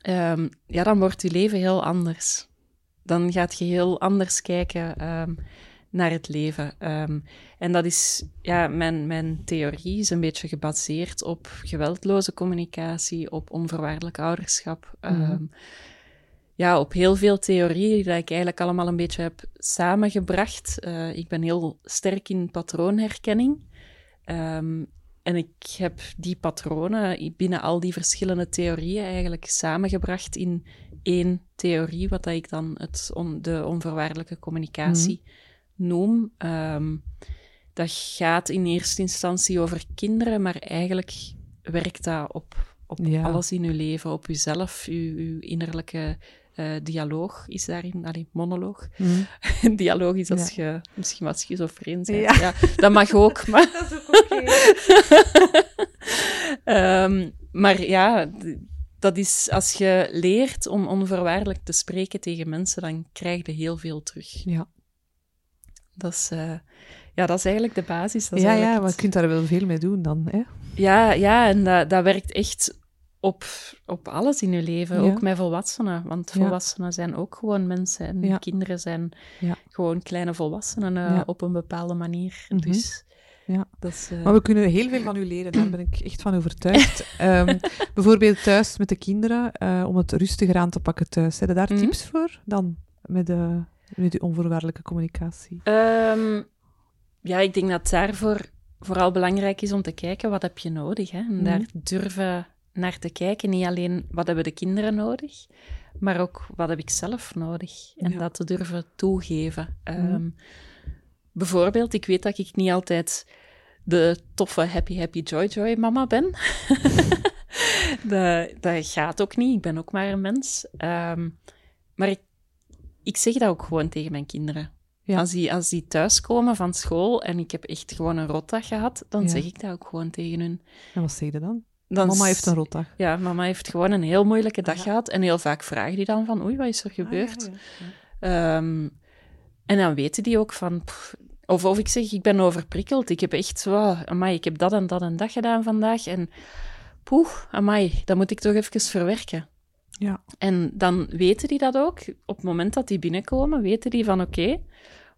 ehm, ja, dan wordt je leven heel anders. Dan gaat je heel anders kijken ehm, naar het leven. Ehm, en dat is, ja, mijn, mijn theorie is een beetje gebaseerd op geweldloze communicatie, op onvoorwaardelijk ouderschap. Mhm. Ja, op heel veel theorieën die ik eigenlijk allemaal een beetje heb samengebracht. Eh, ik ben heel sterk in patroonherkenning. Ehm, en ik heb die patronen binnen al die verschillende theorieën eigenlijk samengebracht in één theorie, wat dat ik dan het on- de onvoorwaardelijke communicatie noem. Ehm, dat gaat in eerste instantie over kinderen, maar eigenlijk werkt dat op, op Ja. alles in uw leven, op uzelf, uw, uw innerlijke eh, dialoog is daarin, allee, monoloog. Mhm. <laughs> dialoog is als je misschien wat schizofreen bent. Ja. Ja. dat mag ook, <laughs> maar... Dat is ook oké. <laughs> Ehm, maar ja, dat is als je leert om onvoorwaardelijk te spreken tegen mensen, dan krijg je heel veel terug. Ja, Dat is, eh, ja, dat is eigenlijk de basis. Dat is ja, ja maar je kunt daar wel veel mee doen dan. Hè? Ja, ja en dat, dat werkt echt op, op alles in je leven, Ja. ook met volwassenen. Want Ja. volwassenen zijn ook gewoon mensen en Ja. kinderen zijn gewoon kleine volwassenen eh, op een bepaalde manier. Mhm. Dus Ja. dat is... eh, Maar we kunnen heel veel van u leren, daar ben ik echt van overtuigd. <laughs> Ehm, bijvoorbeeld thuis met de kinderen, eh, om het rustiger aan te pakken thuis. Heb je daar Mhm. tips voor dan met de, met de onvoorwaardelijke communicatie? Ehm, ja, ik denk dat daarvoor vooral belangrijk is om te kijken wat heb je nodig. Hè? En Mhm. daar durven naar te kijken. Niet alleen wat hebben de kinderen nodig, maar ook wat heb ik zelf nodig. En Ja. dat te durven toegeven. Mhm. Ehm, bijvoorbeeld, ik weet dat ik niet altijd de toffe happy, happy, joy, joy mama ben. <laughs> dat, dat gaat ook niet. Ik ben ook maar een mens. Ehm, maar ik, ik zeg dat ook gewoon tegen mijn kinderen. Ja. Als, die, als die thuiskomen van school en ik heb echt gewoon een rotdag gehad, dan Ja. zeg ik dat ook gewoon tegen hun. En wat zeg je dan? Dan Mama heeft een rotdag. Ja, mama heeft gewoon een heel moeilijke dag Ja. gehad. En heel vaak vragen die dan van, oei, wat is er gebeurd? Ah, ja. Ehm, en dan weten die ook van... pff, of, of ik zeg, ik ben overprikkeld. Ik heb echt zo... Amai, ik heb dat en dat en dat gedaan vandaag. En poeh, amai, dat moet ik toch even verwerken. Ja. En dan weten die dat ook. Op het moment dat die binnenkomen, weten die van oké,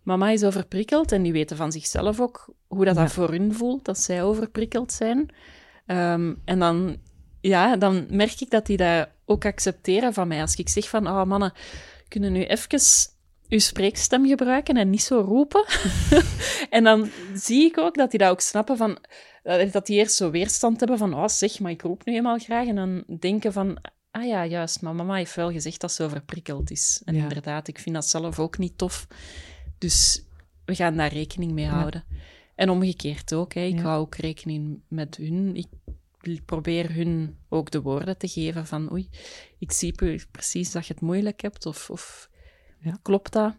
mama is overprikkeld. En die weten van zichzelf ook hoe dat, Ja. dat voor hun voelt, dat zij overprikkeld zijn. Ehm, en dan, ja, dan merk ik dat die dat ook accepteren van mij. Als ik zeg van, oh mannen, kunnen nu even uw spreekstem gebruiken en niet zo roepen. <laughs> en dan zie ik ook dat die dat ook snappen van... Dat die eerst zo weerstand hebben van, oh zeg, maar ik roep nu eenmaal graag. En dan denken van, ah ja, juist, maar mama heeft wel gezegd dat ze overprikkeld is. En Ja. inderdaad, ik vind dat zelf ook niet tof. Dus we gaan daar rekening mee Ja. En omgekeerd ook, hè. ik Ja. hou ook rekening met hun. Ik probeer hun ook de woorden te geven van, oei, ik zie pre- precies dat je het moeilijk hebt, of, of Ja. klopt dat?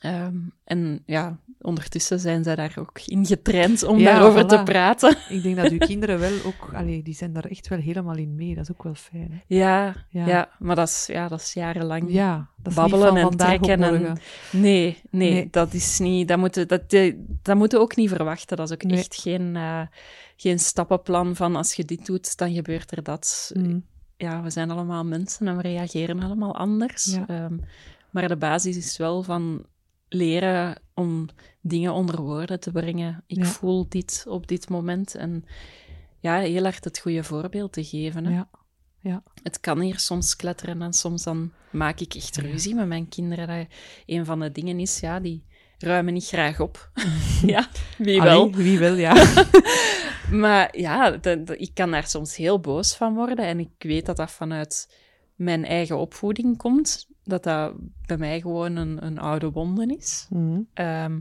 Ehm, en ja, ondertussen zijn zij daar ook in getraind om Ja, daarover voilà. te praten. <laughs> Ik denk dat uw <laughs> kinderen wel ook... Allee, die zijn daar echt wel helemaal in mee. Dat is ook wel fijn. Hè? Ja, ja. Ja. maar dat is, ja, dat is jarenlang. Ja, dat is Babbelen niet en van trekken en-. Nee, nee, Nee. dat is niet. Dat moeten, dat, dat moeten we ook niet verwachten. Dat is ook Nee. echt geen, eh, geen stappenplan van als je dit doet, dan gebeurt er dat. Mm. Ja, we zijn allemaal mensen en we reageren allemaal anders. Ehm, maar de basis is wel van leren om dingen onder woorden te brengen. Ik Ja. voel dit op dit moment. En ja, heel hard het goede voorbeeld te geven. Hè. Ja. Ja. Het kan hier soms kletteren en soms dan maak ik echt ruzie met mijn kinderen. Dat een van de dingen is, ja, die ruimen niet graag op. <laughs> ja, wie wel. Allee, wie wil, ja. <laughs> Maar ja, de- de- ik kan daar soms heel boos van worden. En ik weet dat dat vanuit mijn eigen opvoeding komt. Dat dat bij mij gewoon een, een oude wonde is. Mm. Ehm,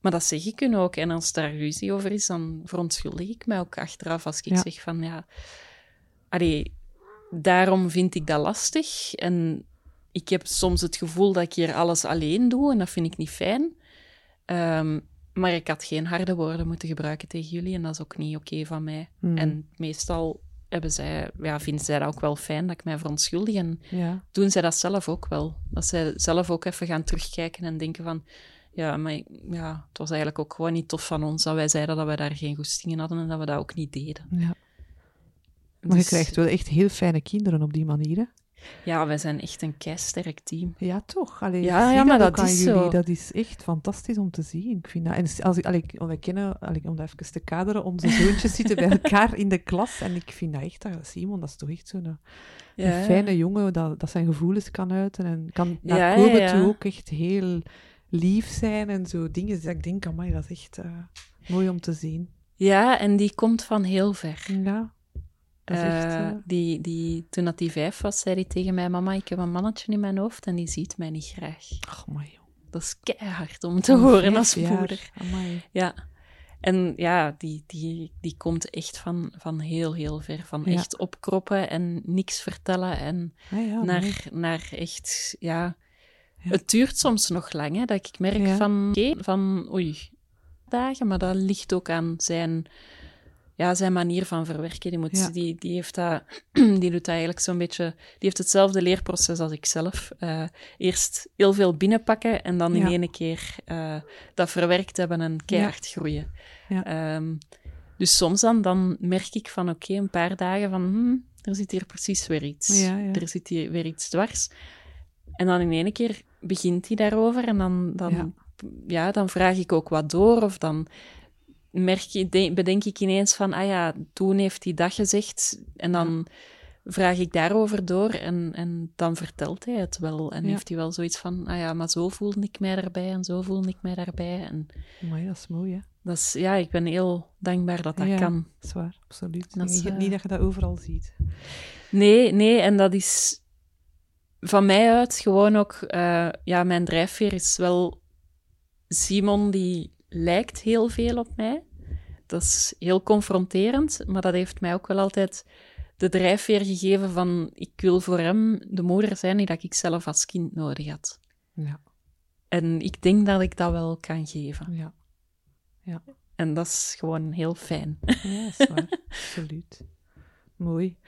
maar dat zeg ik hun ook. En als daar ruzie over is, dan verontschuldig ik mij ook achteraf. Als ik Ja. zeg van, ja... Allee, daarom vind ik dat lastig. En ik heb soms het gevoel dat ik hier alles alleen doe. En dat vind ik niet fijn. Ehm, maar ik had geen harde woorden moeten gebruiken tegen jullie. En dat is ook niet oké van mij. Mm. En meestal hebben zij, ja, vinden zij dat ook wel fijn dat ik mij verontschuldig. En Ja. doen zij dat zelf ook wel. Dat zij zelf ook even gaan terugkijken en denken van... Ja, maar ja, het was eigenlijk ook gewoon niet tof van ons dat wij zeiden dat wij daar geen goesting in hadden en dat we dat ook niet deden. ja. Maar je Dus, krijgt wel echt heel fijne kinderen op die manier, hè? Ja, wij zijn echt een keisterk team. Ja, toch? Allee, Ja, ja, maar dat, is jullie. zo. Dat is echt fantastisch om te zien. Ik vind dat... En als ik, allee, wij kennen, allee, om dat even te kaderen, onze zoontjes zitten bij elkaar in de klas. En ik vind dat echt... dat- Simon, dat is toch echt zo'n Ja, fijne jongen dat, dat zijn gevoelens kan uiten. En kan naar Ja, Kobe toe ook echt heel lief zijn. En zo dingen dat ik denk, amai, dat is echt eh, mooi om te zien. Ja, en die komt van heel ver. Ja. Dat is echt... Eh, eh, die, die, toen dat die vijf was, zei hij tegen mij... Mama, ik heb een mannetje in mijn hoofd en die ziet mij niet graag. ach, joh. Dat is keihard om te horen als moeder. Amai. Ja. En ja, die, die, die komt echt van, van heel, heel ver. Van Ja. echt opkroppen en niks vertellen. En Ah, ja, naar, naar echt, ja... Ja. Het duurt soms nog lang, hè, dat ik merk van... Oké, van, oei, dagen. Maar dat ligt ook aan zijn, ja, zijn manier van verwerken. Die, moet, Ja. die, die, heeft dat, <clears throat> die doet dat eigenlijk zo'n beetje... Die heeft hetzelfde leerproces als ik zelf. Eh, eerst heel veel binnenpakken en dan in Ja. één keer eh, dat verwerkt hebben en keihard groeien. Ja. Ehm, dus soms dan, dan merk ik van oké, een paar dagen van hmm, er zit hier precies weer iets. Er zit hier weer iets dwars. En dan in één keer begint hij daarover en dan, dan, ja. dan vraag ik ook wat door of dan merk je, de- bedenk ik ineens van, ah ja, toen heeft hij dat gezegd en dan vraag ik daarover door en, en dan vertelt hij het wel en Ja. heeft hij wel zoiets van, ah ja, maar zo voelde ik mij daarbij en zo voelde ik mij daarbij en Amai, dat is mooi, hè? dat is, ja, ik ben heel dankbaar dat dat Ja. kan. Zwaar, absoluut. Dat is, Ik eh, niet dat je dat overal ziet. Nee, nee, en dat is van mij uit gewoon ook, eh, ja, mijn drijfveer is wel Simon, die lijkt heel veel op mij. Dat is heel confronterend, maar dat heeft mij ook wel altijd de drijfveer gegeven van ik wil voor hem de moeder zijn die dat ik zelf als kind nodig had. Ja. En ik denk dat ik dat wel kan geven. Ja. Ja. En dat is gewoon heel fijn. Ja, is waar. <laughs> Absoluut. Mooi.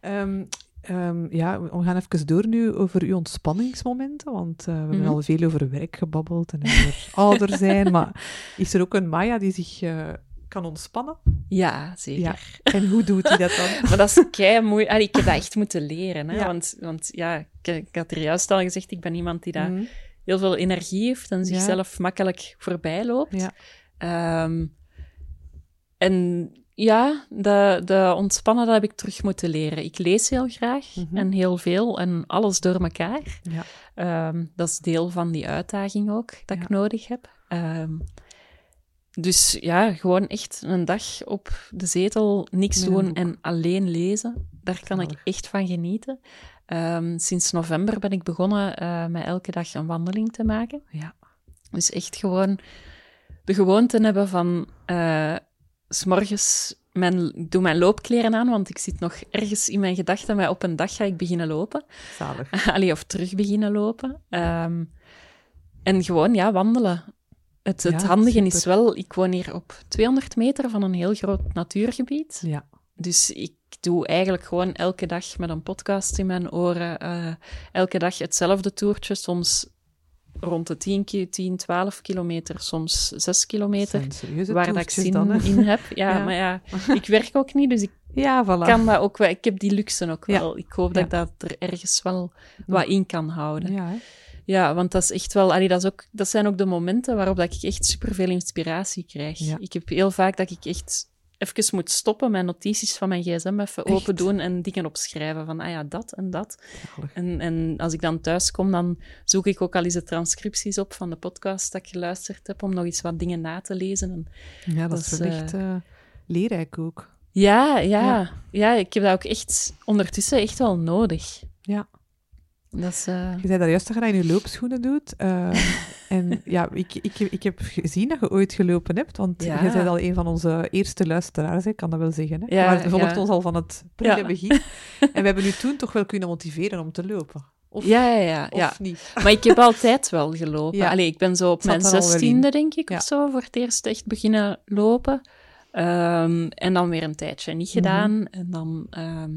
Ehm, ehm, ja, we gaan even door nu over uw ontspanningsmomenten, want uh, we hebben Mhm. al veel over werk gebabbeld en over <laughs> ouder zijn, maar is er ook een Maya die zich eh, kan ontspannen? Ja, zeker. Ja. En hoe doet hij dat dan? <laughs> Maar dat is kei moeilijk. Ik heb dat echt moeten leren. Hè? Ja. Want, want ja, ik, ik had er juist al gezegd, ik ben iemand die daar Mhm. heel veel energie heeft en Ja. zichzelf makkelijk voorbij loopt. Ja. Ehm, en ja, de, de ontspannen, dat heb ik terug moeten leren. Ik lees heel graag Mhm. en heel veel en alles door elkaar. Ja. Ehm, dat is deel van die uitdaging ook, dat ik nodig heb. Ehm, dus ja, gewoon echt een dag op de zetel, niks Met doen en alleen lezen. Daar kan ik echt van genieten. Ehm, sinds november ben ik begonnen eh, met elke dag een wandeling te maken. Ja. Dus echt gewoon de gewoonte hebben van... eh, s morgens mijn, doe mijn loopkleren aan, want ik zit nog ergens in mijn gedachten, maar op een dag ga ik beginnen lopen. Zalig. <laughs> Allee, of terug beginnen lopen. Ehm, en gewoon, ja, wandelen. Het, het Ja, handige is wel, ik woon hier op 200 meter van een heel groot natuurgebied. Ja. Dus ik doe eigenlijk gewoon elke dag met een podcast in mijn oren, eh, elke dag hetzelfde toertje, soms rond de 10, ki- 10 12 kilometer, soms 6 kilometer, waar dat ik zin dan, in heb. Ja, <laughs> Ja. maar ja, ik werk ook niet, dus ik <laughs> Ja, voilà. kan dat ook wel. Ik heb die luxe ook wel. Ik hoop dat ik dat er ergens wel wat in kan houden. Ja, hè? Ja, want dat is echt wel... Allee, dat, is ook, dat zijn ook de momenten waarop dat ik echt superveel inspiratie krijg. Ja. Ik heb heel vaak dat ik echt even moet stoppen, mijn notities van mijn gsm even Echt? open doen en dingen opschrijven van, ah ja, dat en dat. En, en als ik dan thuis kom, dan zoek ik ook al eens de transcripties op van de podcast dat ik geluisterd heb, om nog eens wat dingen na te lezen. En Ja, dat, Dat is is, wel echt eh, leerrijk ook. ja, ja, Ja. ja, ik heb dat ook echt ondertussen echt wel nodig. Ja. Dat is... eh, Je zei daar juist dat je dat in je loopschoenen doet. eh, <laughs> ja, ik, ik, ik heb gezien dat je ooit gelopen hebt, want Ja. je bent al een van onze eerste luisteraars, ik kan dat wel zeggen. Hè? Ja, maar je volgt ons al van het prille begin. <laughs> En we hebben nu toen toch wel kunnen motiveren om te lopen. Of, ja, ja, ja. of ja. niet? Maar ik heb altijd wel gelopen. Allee, ik ben zo op mijn zestiende, denk ik, of zo, voor het eerst echt beginnen lopen. Ehm, en dan weer een tijdje niet gedaan. En dan ehm,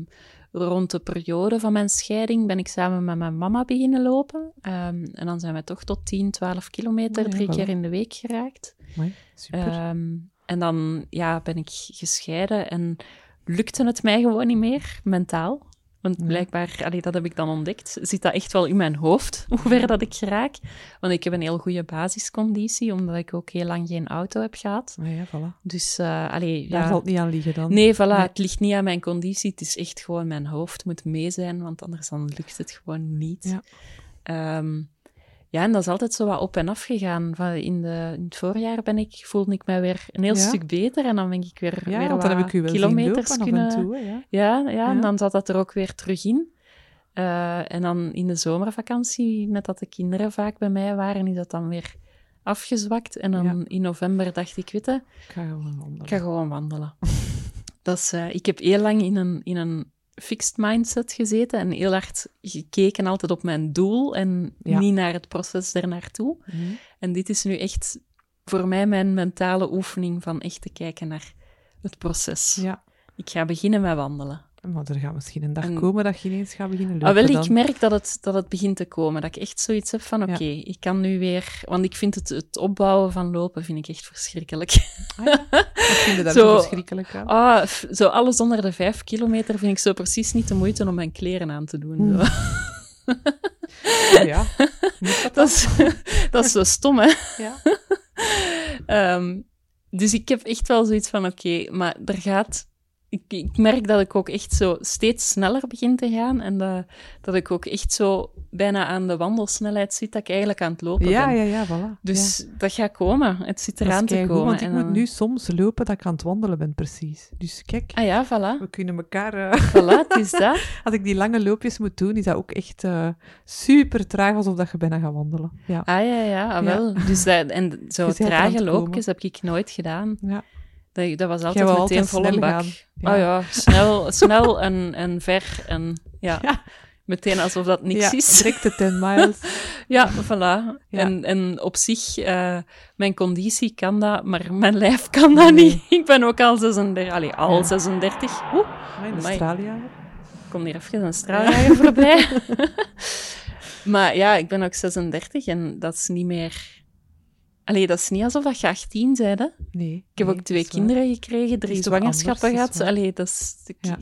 rond de periode van mijn scheiding ben ik samen met mijn mama beginnen lopen. Ehm, en dan zijn we toch tot 10, 12 kilometer ja, drie keer in de week geraakt. Super. Ehm, en dan ja, ben ik gescheiden en lukte het mij gewoon niet meer, mentaal. Want blijkbaar, allee, dat heb ik dan ontdekt, zit dat echt wel in mijn hoofd, <laughs> hoe ver dat ik raak. Want ik heb een heel goede basisconditie, omdat ik ook heel lang geen auto heb gehad. Ja, voilà. Dus, eh allee, Daar ja. zal het niet aan liggen dan. Nee, voilà, Nee. het ligt niet aan mijn conditie. Het is echt gewoon mijn hoofd moet mee zijn, want anders dan lukt het gewoon niet. Ja. Ehm, ja, en dat is altijd zo wat op en af gegaan. Van in, de, in het voorjaar ben ik, voelde ik mij weer een heel Ja. stuk beter en dan ben ik weer, Ja, weer want wat dan heb ik u wel kilometers kunnen... toe. Ja. Ja, en dan zat dat er ook weer terug in. Eh, en dan in de zomervakantie, met dat de kinderen vaak bij mij waren, is dat dan weer afgezwakt. En dan Ja. in november dacht ik, weet je, Ik ga gewoon wandelen. ik ga gewoon wandelen. <laughs> dat is, eh, ik heb heel lang in een, in een fixed mindset gezeten en heel hard gekeken altijd op mijn doel en Ja. niet naar het proces ernaartoe. Mhm. En dit is nu echt voor mij mijn mentale oefening van echt te kijken naar het proces. Ja, Ik ga beginnen met wandelen. Maar er gaat misschien een dag En- komen dat je ineens gaat beginnen lopen Ah, wel, dan. ik merk dat het, dat het begint te komen. Dat ik echt zoiets heb van, oké, Ja. ik kan nu weer... Want ik vind het, het opbouwen van lopen vind ik echt verschrikkelijk. Ah ja, <laughs> Wat vind je daar Zo- zo verschrikkelijk aan? Ah, zo alles onder de vijf kilometer vind ik zo precies niet de moeite om mijn kleren aan te doen. Hmm. Zo. Ja, Dat, <laughs> is, dat is zo stom, hè? Ja. <laughs> Ehm, dus ik heb echt wel zoiets van, oké, maar er gaat... Ik, ik merk dat ik ook echt zo steeds sneller begin te gaan en dat, dat ik ook echt zo bijna aan de wandelsnelheid zit dat ik eigenlijk aan het lopen Ja, ben. ja, ja, voilà. Dus dat gaat komen. Het zit eraan te komen. want ik En moet dan- nu soms lopen dat ik aan het wandelen ben, precies. Dus kijk, Ah ja, voilà. we kunnen elkaar... eh, Voilà, het is dat. <laughs> als ik die lange loopjes moet doen, is dat ook echt eh, super traag, alsof dat je bijna gaat wandelen. Ja. Ah ja, ja, ah, Ja. wel. Dus dat, en <laughs> zo trage loopjes heb ik nooit gedaan. Ja. Dat, dat was altijd meteen altijd volle snel bak. gaan. Ja. Oh ja, snel, snel en, en ver. En ja, Ja. meteen alsof dat niks ja, is. direct de <laughs> 10 miles. Ja, voilà. En, en op zich, eh, mijn conditie kan dat, maar mijn lijf kan dat Nee. niet. Ik ben ook al 36, allee, al Ja. 36. Oeh, in. Australië. kom hier even een straaljager voorbij. <laughs> <laughs> maar ja, ik ben ook 36 en dat is niet meer... Allee, dat is niet alsof dat je 18 bent, hè. Nee. Ik heb nee, ook twee dat waar. kinderen gekregen, drie zwangerschappen dat gehad. Allee, dat is... Ja.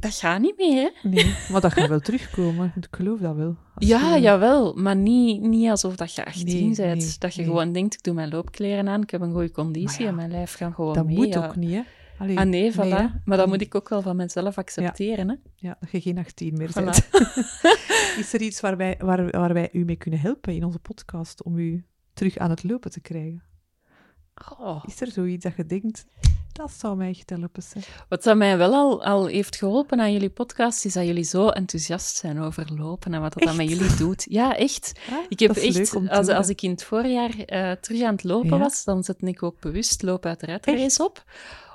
Dat gaat niet meer, hè. Nee, maar dat gaat wel terugkomen. Ik geloof dat wel. Ja, je- jawel, maar niet, niet alsof dat je 18 Nee, bent. nee, dat je gewoon denkt, ik doe mijn loopkleren aan, ik heb een goede conditie ja, en mijn lijf gaat gewoon Dat mee. moet ja. ook niet, hè? Allee, Ah nee, voilà. maar dat moet ik ook wel van mezelf accepteren. Hè? Ja, dat je geen 18 meer Voilà. bent. <laughs> is er iets waar wij, waar, waar wij u mee kunnen helpen in onze podcast om u terug aan het lopen te krijgen? Oh. Is er zoiets dat je denkt, dat zou mij echt helpen? Zeg. Wat dat mij wel al, al heeft geholpen aan jullie podcast, is dat jullie zo enthousiast zijn over lopen en wat dat, dan met jullie doet. Ja, echt. Ah, Ik heb dat is echt, leuk om te als, als ik in het voorjaar eh, terug aan het lopen Ja? was, dan zette ik ook bewust lopen uit de redrace op.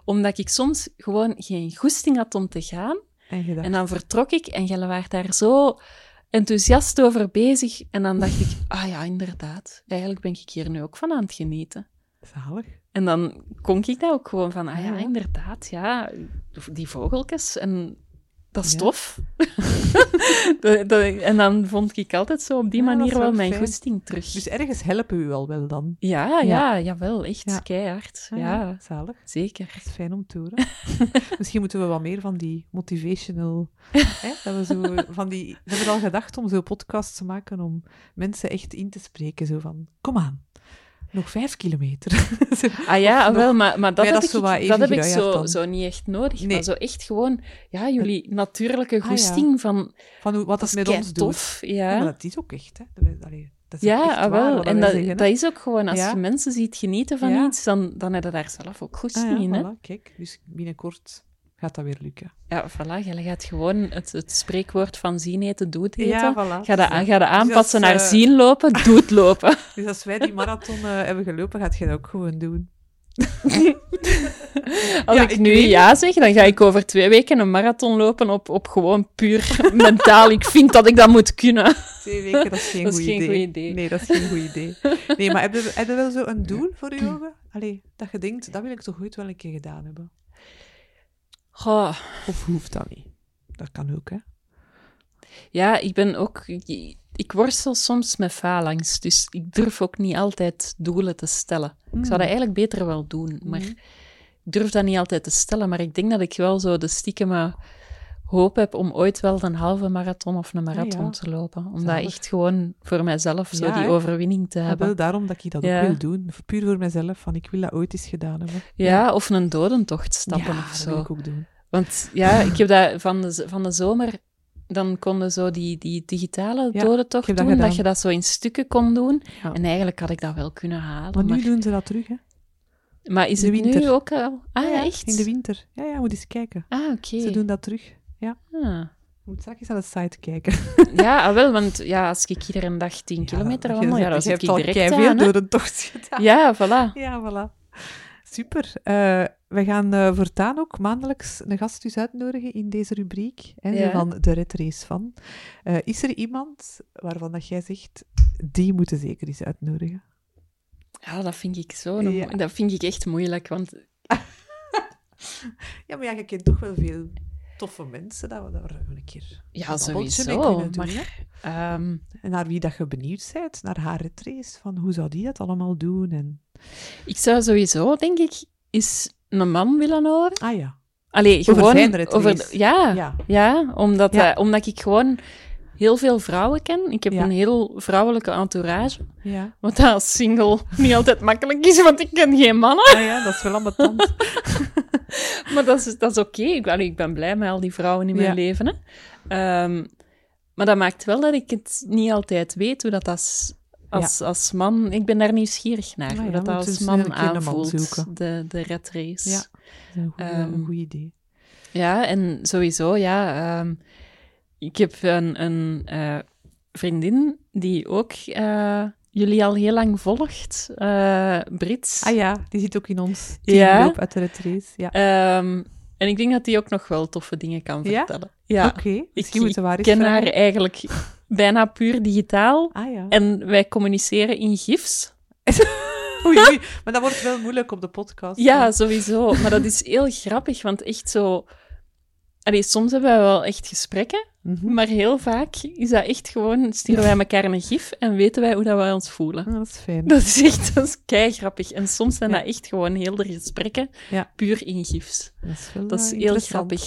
Omdat ik soms gewoon geen goesting had om te gaan. En En dan vertrok ik en jullie waren daar zo enthousiast over bezig. En dan dacht ik, ah ja, inderdaad. Eigenlijk ben ik hier nu ook van aan het genieten. zalig. En dan kon ik dat ook gewoon van, ah ja, Ja. inderdaad, ja, die vogeltjes en dat is Ja. tof. <laughs> En dan vond ik altijd zo op die Ja, manier wel wel mijn fijn. goesting terug. Dus ergens helpen we u al wel dan. ja, Ja. ja, jawel, echt keihard. Ah, Ja, Zalig. zeker. Dat is fijn om te horen. <laughs> Misschien moeten we wat meer van die motivational... <laughs> hè, dat we zo van die, we hebben al gedacht om zo'n podcast te maken om mensen echt in te spreken. Zo van, kom aan, nog vijf kilometer. <laughs> Ah ja, nog- wel, maar, maar dat heb dat ik, zo wat dat heb ik zo, niet echt nodig. Nee. Maar zo echt gewoon, ja, jullie natuurlijke ja. goesting van, Van hoe, wat dat met ons doet. tof. Ja, Ja, maar dat is ook echt, hè. Allee, dat is Ja, echt ah, waar wel. En dat, zeggen, hè. dat is ook gewoon, als Ja. je mensen ziet genieten van Ja. iets, dan, dan heb je daar zelf ook goed Ah, ja, in. Hè? voilà, kijk. Dus binnenkort gaat dat weer lukken. Ja, voilà. Je gaat gewoon het, het spreekwoord van zien eten, doet eten. Ja, voilà. Ga dat, Dus, ga dat aanpassen als, naar eh, zien lopen, <laughs> doet lopen. Dus als wij die marathon eh, hebben gelopen, gaat je dat ook gewoon doen. <laughs> Als Ja, ik, nu ja zeg, dan ga ik over twee weken een marathon lopen op, op gewoon puur <laughs> mentaal. Ik vind dat ik dat moet kunnen. Twee weken, dat is geen Dat is goed geen idee. goed idee. Nee, dat is geen goed idee. Nee, maar heb je, heb je wel zo een doel voor je ogen? Allee, dat je denkt, dat wil ik toch ooit wel een keer gedaan hebben? Goh, Of hoeft dat niet? Dat kan ook, hè? ja, ik ben ook... Ik, worstel soms met faalangst, dus ik durf ook niet altijd doelen te stellen. Ik zou dat eigenlijk beter wel doen, maar Mhm. ik durf dat niet altijd te stellen. Maar ik denk dat ik wel zo de stiekeme hoop heb om ooit wel een halve marathon of een marathon Ah, ja. te lopen. Om dat echt gewoon voor mijzelf zo Ja, die overwinning te hebben. wel daarom dat ik dat ook wil doen. Puur voor mezelf, van ik wil dat ooit eens gedaan hebben. Ja, of een dodentocht stappen ja, of dat zo. wil ik ook doen. Want ja, ik heb dat van de, van de zomer... Dan konden zo die, die digitale dodentocht dat doen, dat je dat zo in stukken kon doen. En eigenlijk had ik dat wel kunnen halen. Maar Maar, nu doen ze dat terug, hè? maar is de het nu winter. ook al... Ah, Ja, echt? In de winter. Ja, ja, moet eens kijken. Ah, oké. Ze doen dat terug. Ah. Je moet straks eens aan de site kijken. <laughs> Ja, ah, wel, want ja, als ik hier een dag 10 kilometer wandel, ja, dan je zit ik direct veel aan. door een tocht gedaan. Ja, voilà. Ja, voilà. Super. Eh, we gaan eh, voortaan ook maandelijks een gast dus uitnodigen in deze rubriek. Hè, Ja. van de Red Race van. Eh, is er iemand waarvan dat jij zegt, die moeten zeker eens uitnodigen? Ja, dat vind ik zo. Ja. Dat vind ik echt moeilijk, want <laughs> Ja, maar ja, je kent toch wel veel toffe mensen dat we daar een keer ja, een babbeltje mee sowieso. kunnen doen. Maar ehm, En naar wie dat je benieuwd bent, naar haar Red Race, van hoe zou die dat allemaal doen? En... ik zou sowieso, denk ik, eens een man willen horen. Ah ja. Allee, Over gewoon... over, ja, Ja. ja, omdat, Ja. eh, omdat ik gewoon heel veel vrouwen ken. Ik heb Ja. een heel vrouwelijke entourage. Ja. Wat dat als single <laughs> niet altijd makkelijk is, want ik ken geen mannen. Ah ja, dat is wel ambetant. <laughs> Maar dat is, dat is oké. Ik, allee, ik ben blij met al die vrouwen in mijn Ja. leven. Hè. Ehm, maar dat maakt wel dat ik het niet altijd weet hoe dat als, als, als man... Ik ben daar nieuwsgierig naar, Ah hoe ja, dat, als man man aanvoelt, de, de red race. Ja. Dat is een goeie- Ehm, goed idee. Ja, en sowieso, ja. ehm, ik heb een, een eh, vriendin die ook eh, jullie al heel lang volgt, uh, Brits. Ah ja, die zit ook in ons Ja. teamgroep uit de retrace. Ja. Ehm, en ik denk dat die ook nog wel toffe dingen kan Ja? vertellen. Ja, Oké, misschien moeten we haar ik ken haar eigenlijk bijna puur digitaal. Ah ja. En wij communiceren in gifs. <laughs> Oei, oei, maar dat wordt wel moeilijk op de podcast. Ja, sowieso. Maar dat is heel grappig, want echt zo... Allee, soms hebben wij wel echt gesprekken, Mhm. maar heel vaak is dat echt gewoon... Sturen wij elkaar een gif en weten wij hoe dat wij ons voelen. Ah, dat is fijn. Dat is echt dat is kei grappig. En soms zijn Ja. dat echt gewoon heel de gesprekken, Ja. puur in gifs. Dat is, wel, Dat is eh, heel grappig.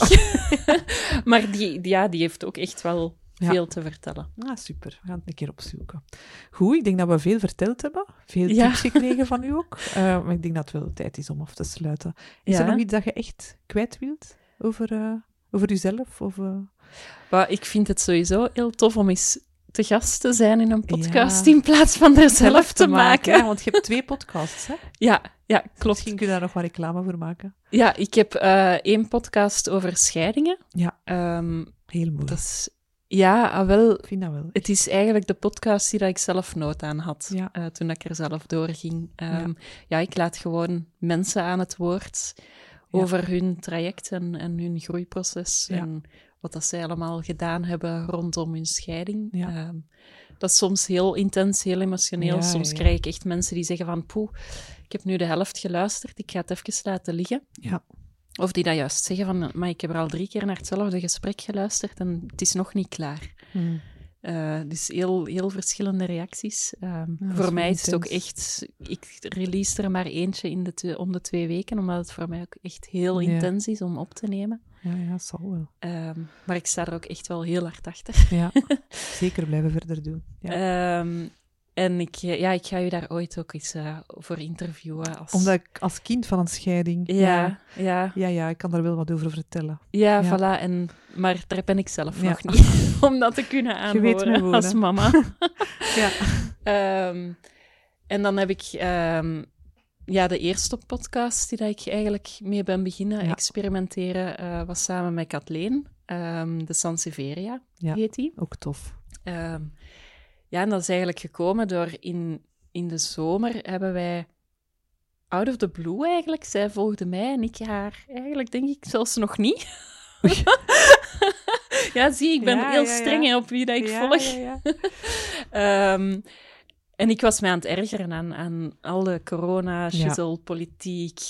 <laughs> maar die, ja, die heeft ook echt wel Ja. veel te vertellen. Ah, super. We gaan het een keer opzoeken. Goed, ik denk dat we veel verteld hebben. Veel Ja. tips gekregen van u ook. <laughs> Eh, maar ik denk dat het wel tijd is om af te sluiten. Is Ja. er nog iets dat je echt kwijt wilt over, eh, over uzelf? Of? Maar ik vind het sowieso heel tof om eens te gast te zijn in een podcast Ja. in plaats van er zelf te maken. Ja, want je hebt twee podcasts, hè? <laughs> Ja, ja, klopt. Misschien kun je daar nog wat reclame voor maken. Ja, ik heb eh, één podcast over scheidingen. Ja. Ehm, Heel mooi. dat is, ja, ah, wel, Ik vind dat wel. het is eigenlijk de podcast die dat ik zelf nood aan had Ja. eh, toen ik er zelf doorging. Ehm, ja. ik laat gewoon mensen aan het woord. Over hun traject en, en hun groeiproces en wat dat zij allemaal gedaan hebben rondom hun scheiding. Ja. Ehm, dat is soms heel intens, heel emotioneel. Ja, soms ja. krijg ik echt mensen die zeggen van, poeh, ik heb nu de helft geluisterd, ik ga het even laten liggen. Ja. Of die dat juist zeggen van, maar ik heb er al drie keer naar hetzelfde gesprek geluisterd en het is nog niet klaar. Hmm. Eh, dus heel, heel verschillende reacties. Ehm, Ja, dat is voor mij is het ook echt... Ik release er maar eentje in de twee- om de twee weken, omdat het voor mij ook echt heel Ja. intens is om op te nemen. Ja, ja, zal wel. Ehm, maar ik sta er ook echt wel heel hard achter. Ja, <laughs> zeker blijven verder doen. Ja. Ehm, en ik, eh, ja, ik ga u daar ooit ook eens eh, voor interviewen. Als... Omdat ik als kind van een scheiding... Ja, ja, Ja, ja, ik kan daar wel wat over vertellen. ja, Ja. voilà. En, maar daar ben ik zelf Ja. nog niet, <laughs> om dat te kunnen Je aanhoren als mama. <laughs> Ja. Ehm, en dan heb ik ehm, ja, de eerste podcast die dat ik eigenlijk mee ben beginnen experimenteren, eh, was samen met Kathleen. Ehm, de Sanseveria heet die. Ook tof. Ja, en dat is eigenlijk gekomen door in, in de zomer hebben wij out of the blue eigenlijk. Zij volgde mij en ik haar eigenlijk denk ik zelfs nog niet. <laughs> ja, zie, ik ben Ja, heel ja, streng op wie dat ik volg. ja, ja. <laughs> Ehm, en ik was mij aan het ergeren aan, aan al de corona, shizzle, politiek.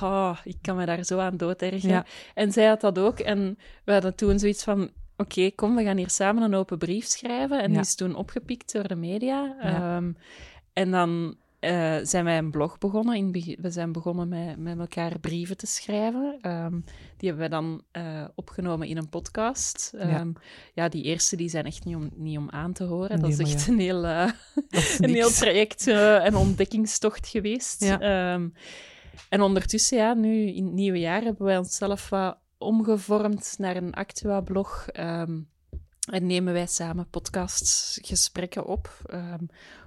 Ah, ik kan me daar zo aan dood ergeren. En zij had dat ook. En we hadden toen zoiets van... Oké, kom, we gaan hier samen een open brief schrijven. En die is toen opgepikt door de media. Ehm, en dan eh, zijn wij een blog begonnen. In we zijn begonnen met, met elkaar brieven te schrijven. Ehm, die hebben wij dan eh, opgenomen in een podcast. Ja. Ehm, ja, die eerste die zijn echt niet om, niet om aan te horen. Nee, dat is echt ja. een heel, eh, <laughs> een heel traject en ontdekkingstocht geweest. Ja. En ondertussen, ja, nu in het nieuwe jaar hebben wij onszelf wat omgevormd naar een Actua-blog. ehm, en nemen wij samen podcastgesprekken op ehm,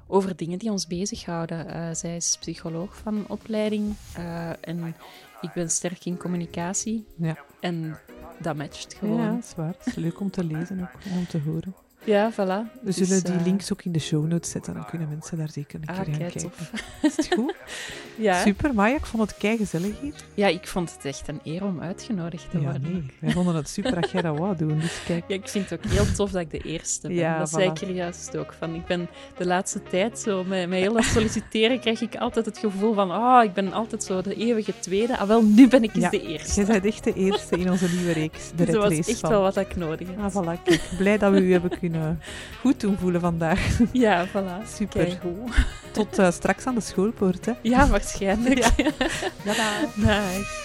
over dingen die ons bezighouden. Eh, zij is psycholoog van opleiding eh, en ik ben sterk in communicatie. Ja. En dat matcht Ja, gewoon. dat is waar. Het is leuk om te lezen ook, en om te horen. Ja, voilà. We Dus, zullen die eh, links ook in de show notes zetten, dan kunnen mensen daar zeker een Ah, keer gaan kei kijken. tof. <laughs> Is het goed? Ja. Super, Maya, ik vond het kei gezellig hier. ja, ik vond het echt een eer om uitgenodigd te Ja, worden. nee. Wij vonden het super dat jij dat wou doen, dus kijk. Ja, ik vind het ook heel tof dat ik de eerste ben. Ja, dat zei ik er juist ook van. Ik ben de laatste tijd zo, met, met heel dat solliciteren krijg ik altijd het gevoel van, ah, ik ben altijd zo de eeuwige tweede. Ah, wel, nu ben ik eens Ja, de eerste. Jij bent echt de eerste in onze nieuwe reeks, de <laughs> Dus dat was echt van. wel wat ik nodig heb. Ah, voilà, kijk. Blij dat we u hebben kunnen <laughs> goed doen voelen vandaag. <laughs> Ja, voilà. Super. Tot eh, straks aan de schoolpoort, hè. Ja, waarschijnlijk. <laughs> Tada. Nice.